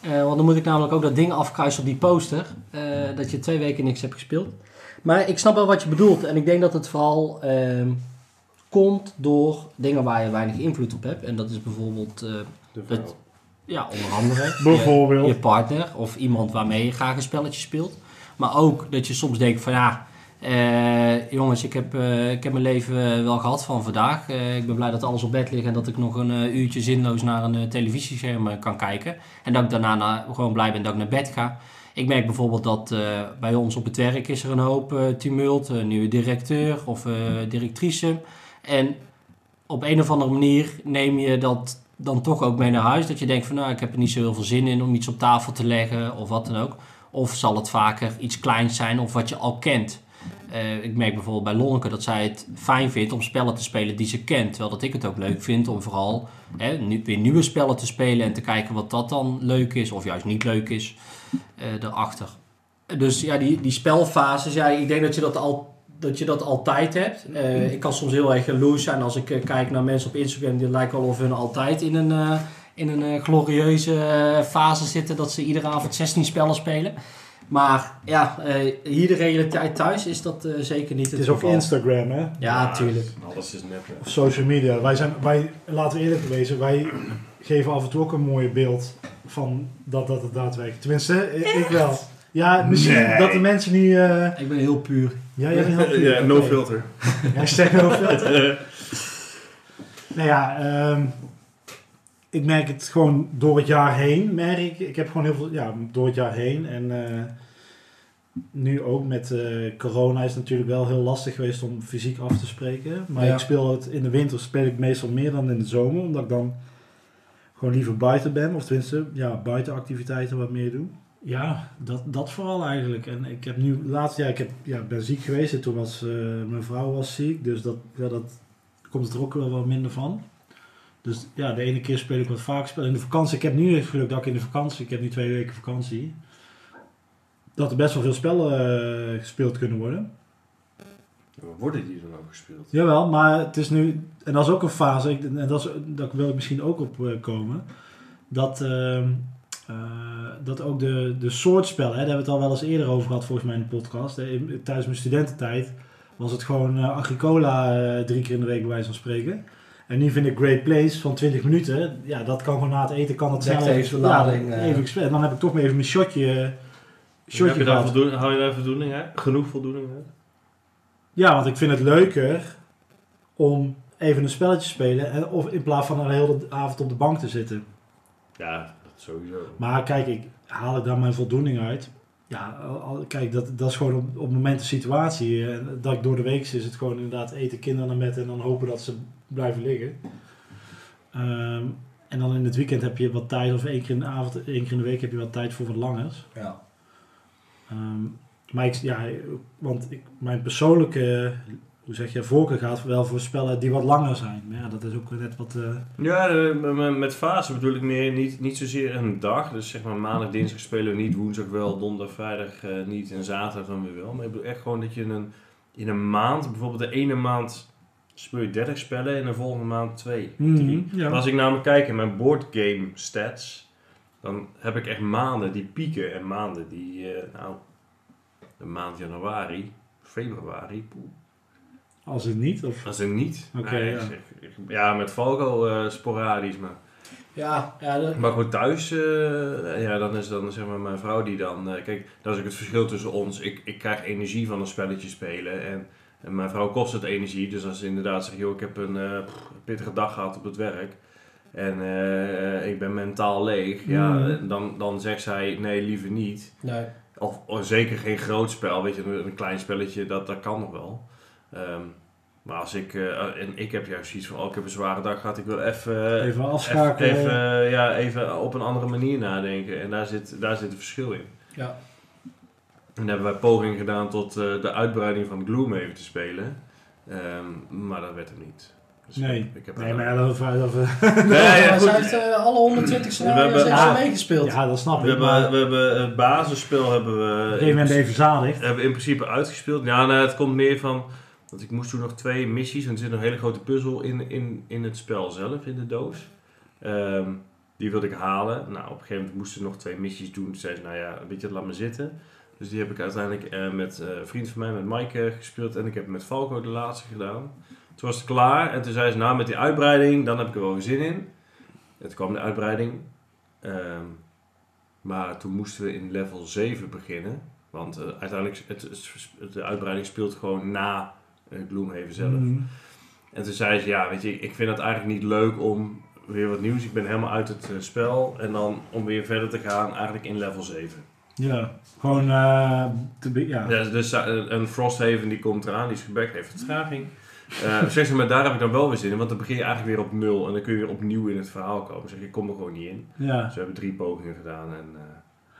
Eh, want dan moet ik namelijk ook dat ding afkruisen op die poster. dat je twee weken niks hebt gespeeld. Maar ik snap wel wat je bedoelt. En ik denk dat het vooral ehm, komt door dingen waar je weinig invloed op hebt. En dat is bijvoorbeeld, eh, De Dat- vrouw. ja, onder andere... je- Bijvoorbeeld. je partner of iemand waarmee je graag een spelletje speelt. Maar ook dat je soms denkt van ja, eh, jongens, ik heb, eh, ik heb mijn leven eh, wel gehad van vandaag. Eh, ik ben blij dat alles op bed ligt en dat ik nog een eh, uurtje zinloos naar een eh, televisiescherm eh, kan kijken. En dat ik daarna na- gewoon blij ben dat ik naar bed ga. Ik merk bijvoorbeeld dat eh, bij ons op het werk is er een hoop eh, tumult, een nieuwe directeur of eh, directrice. En op een of andere manier neem je dat dan toch ook mee naar huis. Dat je denkt van nou, ik heb er niet zo heel veel zin in om iets op tafel te leggen of wat dan ook. Of zal het vaker iets kleins zijn of wat je al kent. Eh, ik merk bijvoorbeeld bij Lonneke dat zij het fijn vindt om spellen te spelen die ze kent. Terwijl dat ik het ook leuk vind om vooral hè, weer nieuwe spellen te spelen en te kijken wat dat dan leuk is of juist niet leuk is eh erachter. Dus ja, die, die spelfases, ja, ik denk dat je dat, al, dat je dat altijd hebt. Eh, ik kan soms heel erg jaloers zijn als ik eh, kijk naar mensen op Instagram die lijken wel of hun altijd in een, eh, in een glorieuze fase zitten dat ze iedere avond 16 spellen spelen. Maar ja, eh, hier de realiteit thuis is dat eh, zeker niet het, Het is ook geval. Instagram, hè? Ja, tuurlijk. Alles is nep. hè. Of social media. Wij zijn, wij, laten we eerlijk wezen, wij geven af en toe ook een mooi beeld van dat dat het daadwerkelijk. Tenminste, ik, ik wel. Ja, misschien Nee. dat de mensen niet... eh Ik ben heel puur. ja, jij bent heel puur. Ja, no Oké. filter. Hashtag no filter. Nou ja, ehm, ik merk het gewoon door het jaar heen. Merk ik, ik heb gewoon heel veel, ja, door het jaar heen. En eh, nu ook met eh, corona is het natuurlijk wel heel lastig geweest om fysiek af te spreken. Maar Ja. ik speel het in de winter speel ik meestal meer dan in de zomer, omdat ik dan gewoon liever buiten ben. Of tenminste, ja, buitenactiviteiten wat meer doe. Ja, dat, dat vooral eigenlijk. En ik heb nu laatst, ja, ik heb, ja, ben ziek geweest en toen was eh, mijn vrouw was ziek. Dus dat, ja, dat komt er ook wel wat minder van. Dus ja, de ene keer speel ik wat vaker spelen. In de vakantie, ik heb nu het geluk dat ik in de vakantie, ik heb nu twee weken vakantie, dat er best wel veel spellen eh, gespeeld kunnen worden. Worden die dan ook gespeeld? Jawel, maar het is nu, en dat is ook een fase, ik- en dat, is, dat wil ik misschien ook op eh, komen, dat, ehm, eh, dat ook de, de soortspellen, hè, daar hebben we het al wel eens eerder over gehad volgens mij in de podcast. Hè, in- tijdens mijn studententijd was het gewoon eh, Agricola eh, drie keer in de week bij wijze van spreken. En nu vind ik Great Place van 20 minuten, ja, dat kan gewoon na het eten, kan het snel even ja, lading, eh. even gespeeld. En dan heb ik toch maar even mijn shotje, Heb shotje je daar gehad. voldoening, hou je daar voldoening uit? Genoeg voldoening uit? Ja, want ik vind het leuker om even een spelletje te spelen. En, of in plaats van een hele avond op de bank te zitten. Ja, sowieso. Maar kijk, ik haal ik daar mijn voldoening uit. Ja, kijk, dat, dat is gewoon op, op het moment de situatie. Eh, Dat ik door de week is het gewoon inderdaad eten, kinderen naar bed en dan hopen dat ze blijven liggen. Ehm, en dan in het weekend heb je wat tijd, of één keer in de avond, één keer in de week heb je wat tijd voor wat langers. Ja. Ehm, maar ik, ja, want ik, mijn persoonlijke, hoe zeg je, voorkeur gaat wel voor spellen die wat langer zijn. Maar ja, dat is ook net wat... eh, Ja, eh, met- fase bedoel ik meer niet, niet zozeer een dag. Dus zeg maar maandag, dinsdag spelen we niet, woensdag wel, donderdag, vrijdag eh, niet en zaterdag dan weer wel. Maar ik bedoel echt gewoon dat je in een, in een maand, bijvoorbeeld de ene maand speel je 30 spellen en de volgende maand 2, 3. mhm, ja. Maar als ik namelijk kijk in mijn boardgame stats, dan heb ik echt maanden die pieken en maanden die, nou, de maand januari, februari, poeh, Als het niet, of... is er niet. Oké, Nee, ja. met Valko eh, sporadisch, maar... Ja, ja dat- Maar goed, thuis, eh, ja, dan is dan zeg maar mijn vrouw die dan... eh, kijk, dat is ook het verschil tussen ons. Ik, ik krijg energie van een spelletje spelen en, en mijn vrouw kost het energie. Dus als ze inderdaad zegt, joh, ik heb een eh, pittige dag gehad op het werk... En eh, ik ben mentaal leeg. Ja, eh, dan, dan zegt zij nee, liever niet. nee. Of, of zeker geen groot spel, weet je, een, een klein spelletje, dat, dat kan nog wel. Ehm, maar als ik, eh, en ik heb juist zoiets van, oh, ik heb een zware dag gehad, ik wil even, Even even, afschakelen. even, ja, even op een andere manier nadenken. En daar zit, daar zit een verschil in. Ja. En daar hebben wij poging gedaan tot eh, de uitbreiding van Gloomhaven te spelen. Ehm, maar dat werd hem niet. Dus Nee. ik, ik heb Nee, maar dat... zij heeft eh, alle 120 scenario's hebben- heeft ze Ah. meegespeeld. ja, dat snap we, ik. Maar hebben, we hebben het basisspel hebben we... op een gegeven moment even verzadigd. hebben we in principe uitgespeeld. Ja, nou, het komt meer van. Want ik moest toen nog twee missies. En er zit een hele grote puzzel in, in, in het spel zelf, in de doos. Ehm, die wilde ik halen. Nou, op een gegeven moment moesten nog twee missies doen. Toen zei ze, nou ja, weet je, laat me zitten. Dus die heb ik uiteindelijk eh, met eh, een vriend van mij, met Mike, eh, gespeeld. En ik heb met Falco de laatste gedaan. Toen was het klaar. En toen zei ze, nou, met die uitbreiding, dan heb ik er wel zin in. Het kwam de uitbreiding. Ehm, maar toen moesten we in level 7 beginnen. Want uiteindelijk, het, het- de uitbreiding speelt gewoon na Gloomhaven zelf. Mhm. En toen zei ze, ja, weet je, ik vind het eigenlijk niet leuk om weer wat nieuws. Ik ben helemaal uit het eh, spel. En dan om weer verder te gaan, eigenlijk in level 7. Ja, gewoon... eh, te ja. Ja, dus eh, een Frosthaven die komt eraan, die is gebackt, heeft vertraging. Eh zeg ze, maar daar heb ik dan wel weer zin in, want dan begin je eigenlijk weer op nul. En dan kun je weer opnieuw in het verhaal komen. Zeg, ik kom er gewoon niet in. ja. Dus we hebben drie pogingen gedaan. En,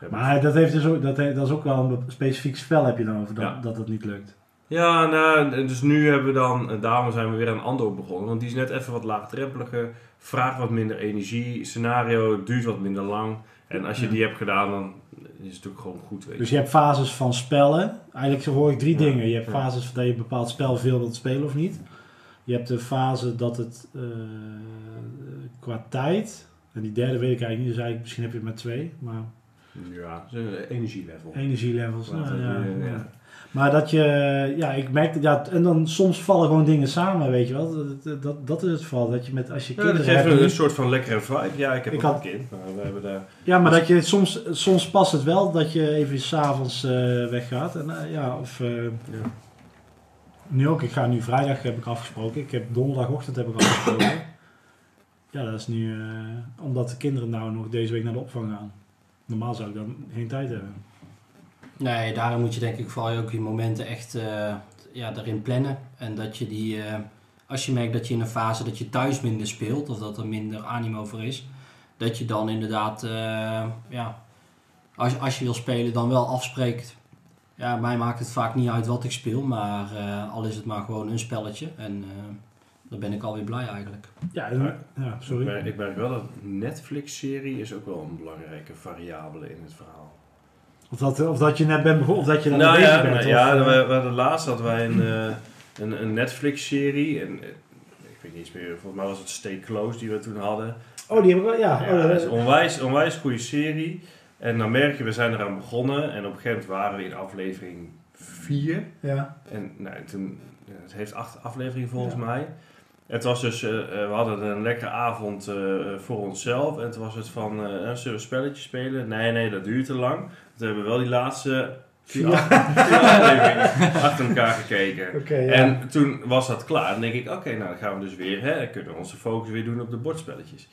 eh, Maar dat, heeft dus ook, dat, he- dat is ook wel een specifiek spel heb je dan over dat, Ja. dat het niet lukt. Ja, nou, dus nu hebben we dan, eh, daarom zijn we weer aan Andor begonnen. Want die is net even wat laagdrempeliger, vraagt wat minder energie, scenario duurt wat minder lang. En als je Ja. die hebt gedaan, dan is het ook gewoon goed, weet je. Dus je hebt fases van spellen. Eigenlijk hoor ik drie Ja. dingen. Je hebt Ja. fases dat je een bepaald spel veel wilt spelen of niet. Je hebt de fase dat het eh, qua tijd. En die derde weet ik eigenlijk niet, dus eigenlijk, misschien heb je het met twee. Maar Ja, energielevel. energielevels. Nou, ja, eh, ja. Maar dat je, ja, ik merk, ja, en dan soms vallen gewoon dingen samen, weet je wel. Dat, dat, dat, dat is het geval. Dat je met, als je Ja, dat kinderen hebt. een, een soort van lekkere vibe. Ja, ik heb Ik ook had- een kind, maar we hebben daar... Ja, maar dat je soms, soms past het wel dat je even s'avonds eh weggaat. En, eh, ja, of, eh, Ja. nu ook, ik ga nu vrijdag heb ik afgesproken. Ik heb donderdagochtend heb ik afgesproken. ja, dat is nu omdat de kinderen nou nog deze week naar de opvang gaan. Normaal zou ik dan geen tijd hebben. Nee, daarom moet je denk ik vooral ook je momenten echt eh, ja, daarin plannen. En dat je die, eh, als je merkt dat je in een fase dat je thuis minder speelt, of dat er minder animo voor is, dat je dan inderdaad, eh, ja, als, als je wil spelen, dan wel afspreekt. Ja, mij maakt het vaak niet uit wat ik speel, maar eh, al is het maar gewoon een spelletje. En eh, Dan ben ik alweer blij eigenlijk. Ja, en- ja Ik sorry. merk, ik merk wel dat Netflix-serie is ook wel een belangrijke variabele in het verhaal. Of dat, of dat je net bent begonnen, of dat je dan nou bezig ja, bent. nou, of, ja we, we hadden laatst hadden wij een, eh, een, een Netflix-serie. En, eh, ik weet niet eens meer, volgens mij was het Stay Close die we toen hadden. Oh, die hebben we, ja. Ja, oh, dat is een onwijs, onwijs goede serie. En dan merk je, we zijn eraan begonnen. En op een gegeven moment waren we in aflevering 4. ja. En nou, toen, het heeft acht afleveringen volgens Ja. mij. Het was dus, eh, we hadden een lekkere avond voor onszelf. En toen was het van, eh, zullen we een spelletje spelen? Nee, nee, dat duurt te lang. Toen hebben we wel die laatste vier, Ja. achter elkaar gekeken. Ja. En toen was dat klaar. Dan denk ik, oké, nou dan gaan we dus weer, hè, dan kunnen we onze focus weer doen op de bordspelletjes.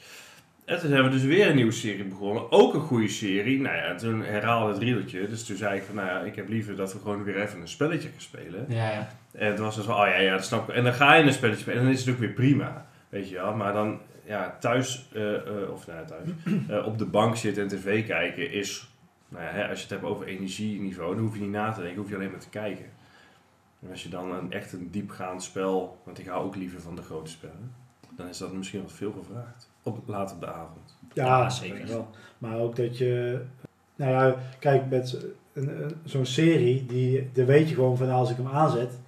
En toen hebben we dus weer een nieuwe serie begonnen. Ook een goede serie. Nou ja, toen herhaalde het riedeltje. Dus toen zei ik van, nou ja, ik heb liever dat we gewoon weer even een spelletje gaan spelen. Ja, ja. En het was dus van, oh ja, ja, dat snap ik. En dan ga je een spelletje spelen en dan is het ook weer prima. Weet je wel. Maar dan, ja, thuis, eh, eh, of nou ja, thuis, eh, op de bank zitten en tv kijken is, nou ja, hè, als je het hebt over energieniveau, dan hoef je niet na te denken, hoef je alleen maar te kijken. En als je dan een echt een diepgaand spel, want ik hou ook liever van de grote spellen, dan is dat misschien wat veel gevraagd. Op, laat op de avond. Ja, Ja, zeker. wel. Maar ook dat je... Nou ja, kijk, met een- een- zo'n serie, die, daar weet je gewoon van als ik hem aanzet,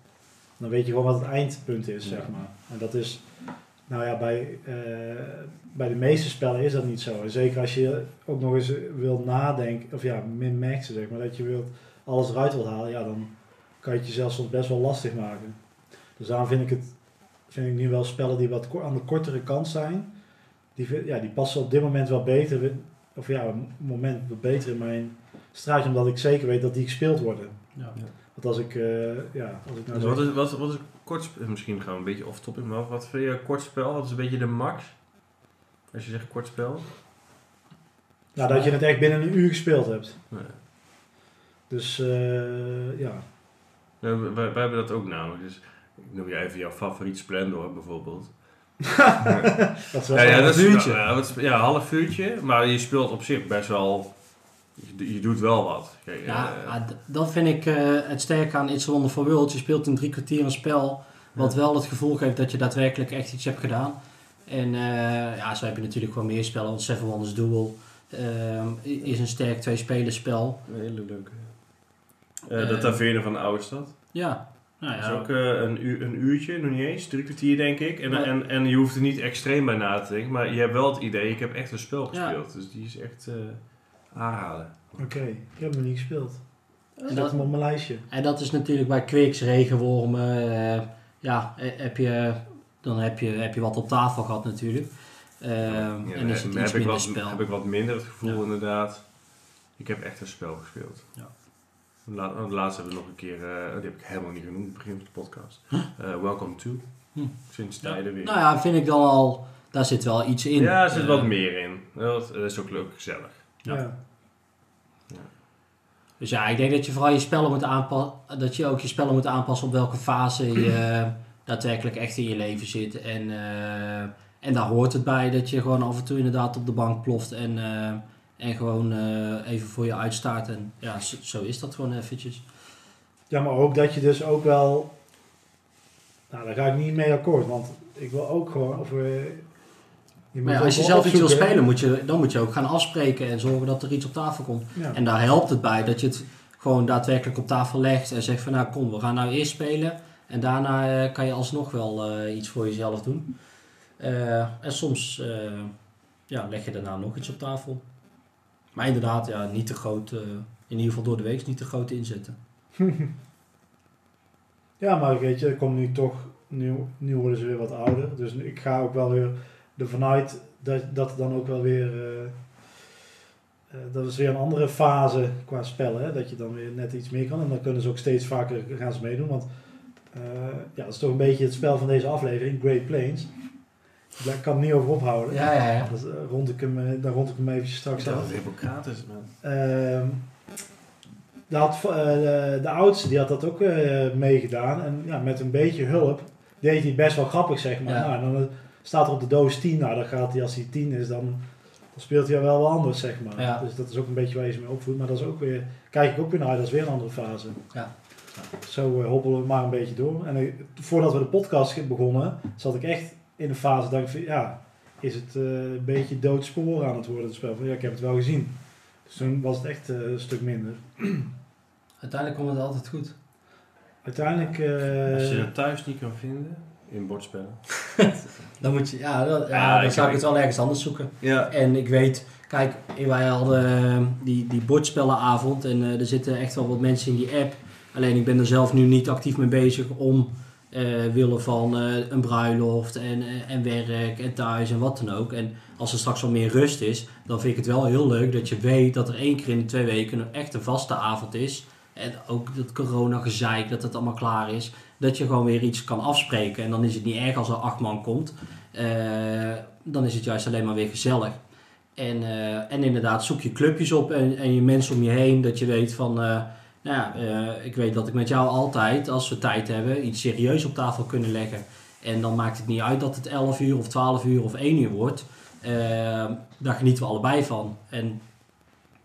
dan weet je gewoon wat het eindpunt is, Ja. zeg maar. En dat is... Nou ja, bij, eh, bij de meeste spellen is dat niet zo. En zeker als je ook nog eens wilt nadenken, of ja, min-maxen zeg maar, dat je wilt, alles eruit wilt halen, ja, dan kan je het jezelf soms best wel lastig maken. Dus daarom vind ik het, vind ik nu wel spellen die wat aan de kortere kant zijn, die, ja, die passen op dit moment wel beter, of ja, een moment wat beter in mijn straatje, omdat ik zeker weet dat die gespeeld worden. Ja. Want als ik, eh, ja, als ik nou Dus zeg- wat is, wat, wat is een kort spel? Misschien gaan we een beetje off-topic, maar wat vind je een kort spel? Wat is een beetje de max? Als je zegt kort spel? nou, dat je het echt binnen een uur gespeeld hebt. Nee. Dus eh, ja, Ja, wij, wij hebben dat ook namelijk. Dus ik noem je even jouw favoriet Splendor bijvoorbeeld. dat is wel Ja, ja, een is uurtje. Ja, een half uurtje. Maar je speelt op zich best wel... Je, je doet wel wat. Kijk, Ja, eh, ah, dat vind ik eh, het sterke aan It's a Wonderful World. Je speelt in drie kwartier een spel wat wel het gevoel geeft dat je daadwerkelijk echt iets hebt gedaan. En eh, ja, zo heb je natuurlijk gewoon meer spellen. Want Seven Wonders Duel ehm, is een sterk twee-spelers spel. een hele leuke. Eh, de Taverne van de Oude Stad. Ja, nou Dat is ja. ook eh, een, uur, een uurtje, nog niet eens. Drie kwartier denk ik. En, en, en je hoeft er niet extreem bij na te denken. Maar je hebt wel het idee, ik heb echt een spel Ja. gespeeld. Dus die is echt eh aanraden. Oké, ik heb hem niet gespeeld. En Zet dat, hem op mijn lijstje. en dat is natuurlijk bij Quicks, regenwormen. eh, ja, eh, heb je, dan heb je, heb je wat op tafel gehad natuurlijk. Ehm, Ja, en is het dan iets heb ik, minder wat, spel. heb ik wat minder het gevoel Ja. inderdaad. Ik heb echt een spel gespeeld. Ja. La, oh, de laatste hebben we nog een keer, eh, die heb ik helemaal niet genoemd, begin van de podcast. Eh, Welcome to. Hm. Sinds Ja. tijden weer. Nou ja, vind ik dan al, daar zit wel iets in. ja, er zit wat meer in. Dat, dat is ook leuk, gezellig. Ja. Dus ja, ik denk dat je vooral je spellen moet aanpassen, dat je ook je spellen moet aanpassen op welke fase je eh, daadwerkelijk echt in je leven zit. En, eh, en daar hoort het bij dat je gewoon af en toe inderdaad op de bank ploft en, eh, en gewoon even voor je uitstaat. En ja, zo, is dat gewoon eventjes. Ja, maar ook dat je dus ook wel... Nou, daar ga ik niet mee akkoord, want ik wil ook gewoon... Of, je Maar ja, als je zelf iets wil spelen, moet je, dan moet je ook gaan afspreken en zorgen dat er iets op tafel komt. Ja. En daar helpt het bij dat je het gewoon daadwerkelijk op tafel legt en zegt van nou kom, we gaan nou eerst spelen en daarna eh, kan je alsnog wel eh, iets voor jezelf doen. Eh, en soms ja, leg je daarna nog iets op tafel. Maar inderdaad, ja, niet te groot, in ieder geval door de week niet te groot inzetten. Ja, maar weet je, er komt nu toch, nu, nu worden ze weer wat ouder. Dus ik ga ook wel weer ervan uit dat, dat dan ook wel weer, eh, eh, dat is weer een andere fase qua spellen. Hè? Dat je dan weer net iets meer kan. En dan kunnen ze ook steeds vaker gaan ze meedoen. Want eh, ja, dat is toch een beetje het spel van deze aflevering, Great Plains. Daar kan ik niet over ophouden. Ja, ja, ja. Dat, eh, rond ik hem, daar rond ik hem eventjes straks Dat af. het Hippocrates, man. Ehm, daar had, eh, de, de oudste die had dat ook eh, meegedaan. En ja, met een beetje hulp deed hij best wel grappig, zeg maar. Ja. Nou, dan staat er op de doos 10. Nou, dan gaat hij als hij 10 is, dan, dan speelt hij wel wel anders, zeg maar. Ja. Dus dat is ook een beetje waar je ze mee opvoedt. Maar dat is ook weer, kijk ik ook weer naar dat is weer een andere fase. Ja. Zo eh, hobbelen we maar een beetje door. En eh, voordat we de podcast begonnen, zat ik echt in de fase dat ik van, ja, is het eh, een beetje doodsporen aan het worden, het spel. Van, ja, ik heb het wel gezien. Dus toen was het echt eh, een stuk minder. Uiteindelijk komt het altijd goed. Uiteindelijk, eh, Als je het thuis niet kan vinden, in bordspellen. Dan moet je, ja, dan, ja, Ja, dan ik- zou ik het wel ergens anders zoeken. Ja. En ik weet, kijk, wij hadden eh, die, die bordspellenavond en eh, er zitten echt wel wat mensen in die app. Alleen ik ben er zelf nu niet actief mee bezig om eh willen van eh, een bruiloft en, en werk en thuis en wat dan ook. En als er straks wat meer rust is, dan vind ik het wel heel leuk dat je weet dat er één keer in de twee weken een echt een vaste avond is. En ook dat corona gezeik, dat het allemaal klaar is. Dat je gewoon weer iets kan afspreken. En dan is het niet erg als er acht man komt. Eh, dan is het juist alleen maar weer gezellig. En, eh, en inderdaad, zoek je clubjes op en, en je mensen om je heen. Dat je weet van, eh, nou ja, ik weet dat ik met jou altijd, als we tijd hebben, iets serieus op tafel kunnen leggen. En dan maakt het niet uit dat het 11 uur of 12 uur of 1 uur wordt. Daar genieten we allebei van. En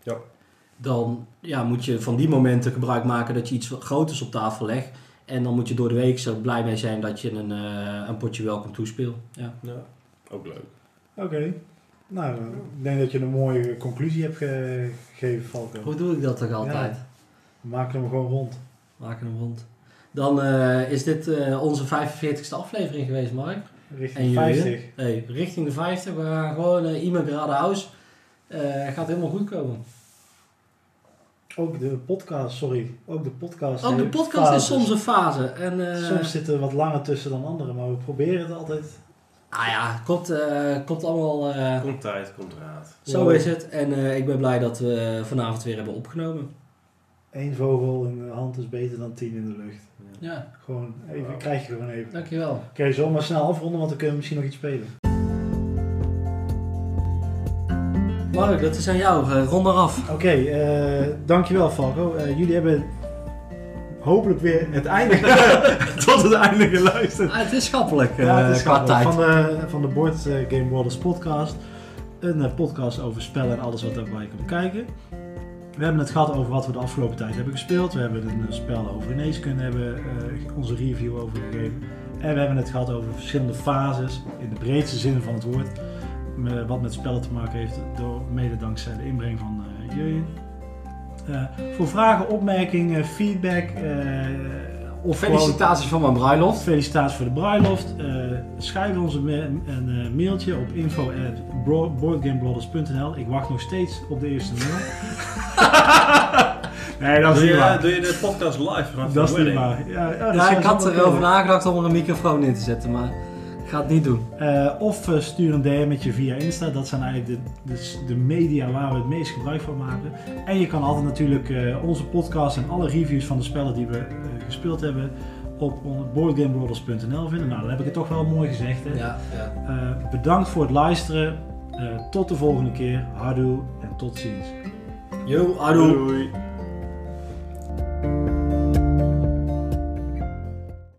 Ja. dan ja, moet je van die momenten gebruik maken dat je iets groters op tafel legt. En dan moet je door de week zo blij mee zijn dat je een, eh, een potje welkom toespeelt. Ja. ja. Ook leuk. Oké. Nou, ik denk dat je een mooie conclusie hebt ge- gegeven, Falco. Hoe doe ik dat toch altijd? We maken hem gewoon rond. Maken hem rond. Dan eh, is dit eh, onze 45ste aflevering geweest, Mark. En Richting Julian? 50. Hey, richting de 50. We gaan gewoon uh, iemand. Eh gaat helemaal goed komen. Ook de podcast, sorry. Ook de podcast. Ook de podcast is soms een fase. En, eh, Soms zitten er wat langer tussen dan anderen, maar we proberen het altijd. Ah ja, komt, eh, komt allemaal... eh, Komt tijd, komt raad. zo is het. En eh, ik ben blij dat we vanavond weer hebben opgenomen. Eén vogel in de hand is beter dan tien in de lucht. Ja, Gewoon even, Wow. krijg je gewoon even. dankjewel. Oké, zullen we maar snel afronden, want dan kunnen we misschien nog iets spelen. Mark, dat is aan jou. Eh, rond eraf. Oké, eh, dankjewel Falco. Eh, jullie hebben hopelijk weer het einde, tot het einde geluisterd. Ah, het is schappelijk eh, Ja, het is qua tijd. Van de, van de Board Game Brothers podcast. Een podcast over spellen en alles wat daarbij komt kijken. We hebben het gehad over wat we de afgelopen tijd hebben gespeeld. We hebben een spel over geneeskunde hebben eh, onze review over gegeven. En we hebben het gehad over verschillende fases, in de breedste zin van het woord. Me- wat met spellen te maken heeft, door, mede dankzij de inbreng van eh Jurjen. Eh, voor vragen, opmerkingen, feedback eh, of gewoon- Felicitaties van mijn bruiloft. Felicitaties voor de bruiloft. Eh, schrijf ons een, een mailtje op info.boardgamebrothers.nl Ik wacht nog steeds op de eerste mail. nee, dat is Doe niet je, waar. doe je de podcast live vanaf Dat is niet waar. Ja, ja, Ja, ik had wel erover nagedacht om er een microfoon in te zetten, maar ga het niet doen. Eh, of eh, stuur een DM'tje via Insta. Dat zijn eigenlijk de, de, de media waar we het meest gebruik van maken. En je kan altijd natuurlijk eh, onze podcast en alle reviews van de spellen die we eh, gespeeld hebben op boardgamebrothers.nl vinden. Nou, dan heb ik het toch wel mooi gezegd. Hè? Ja, ja. Eh, bedankt voor het luisteren. Eh, tot de volgende keer. Houdoe en tot ziens. Yo, adoe. Doei.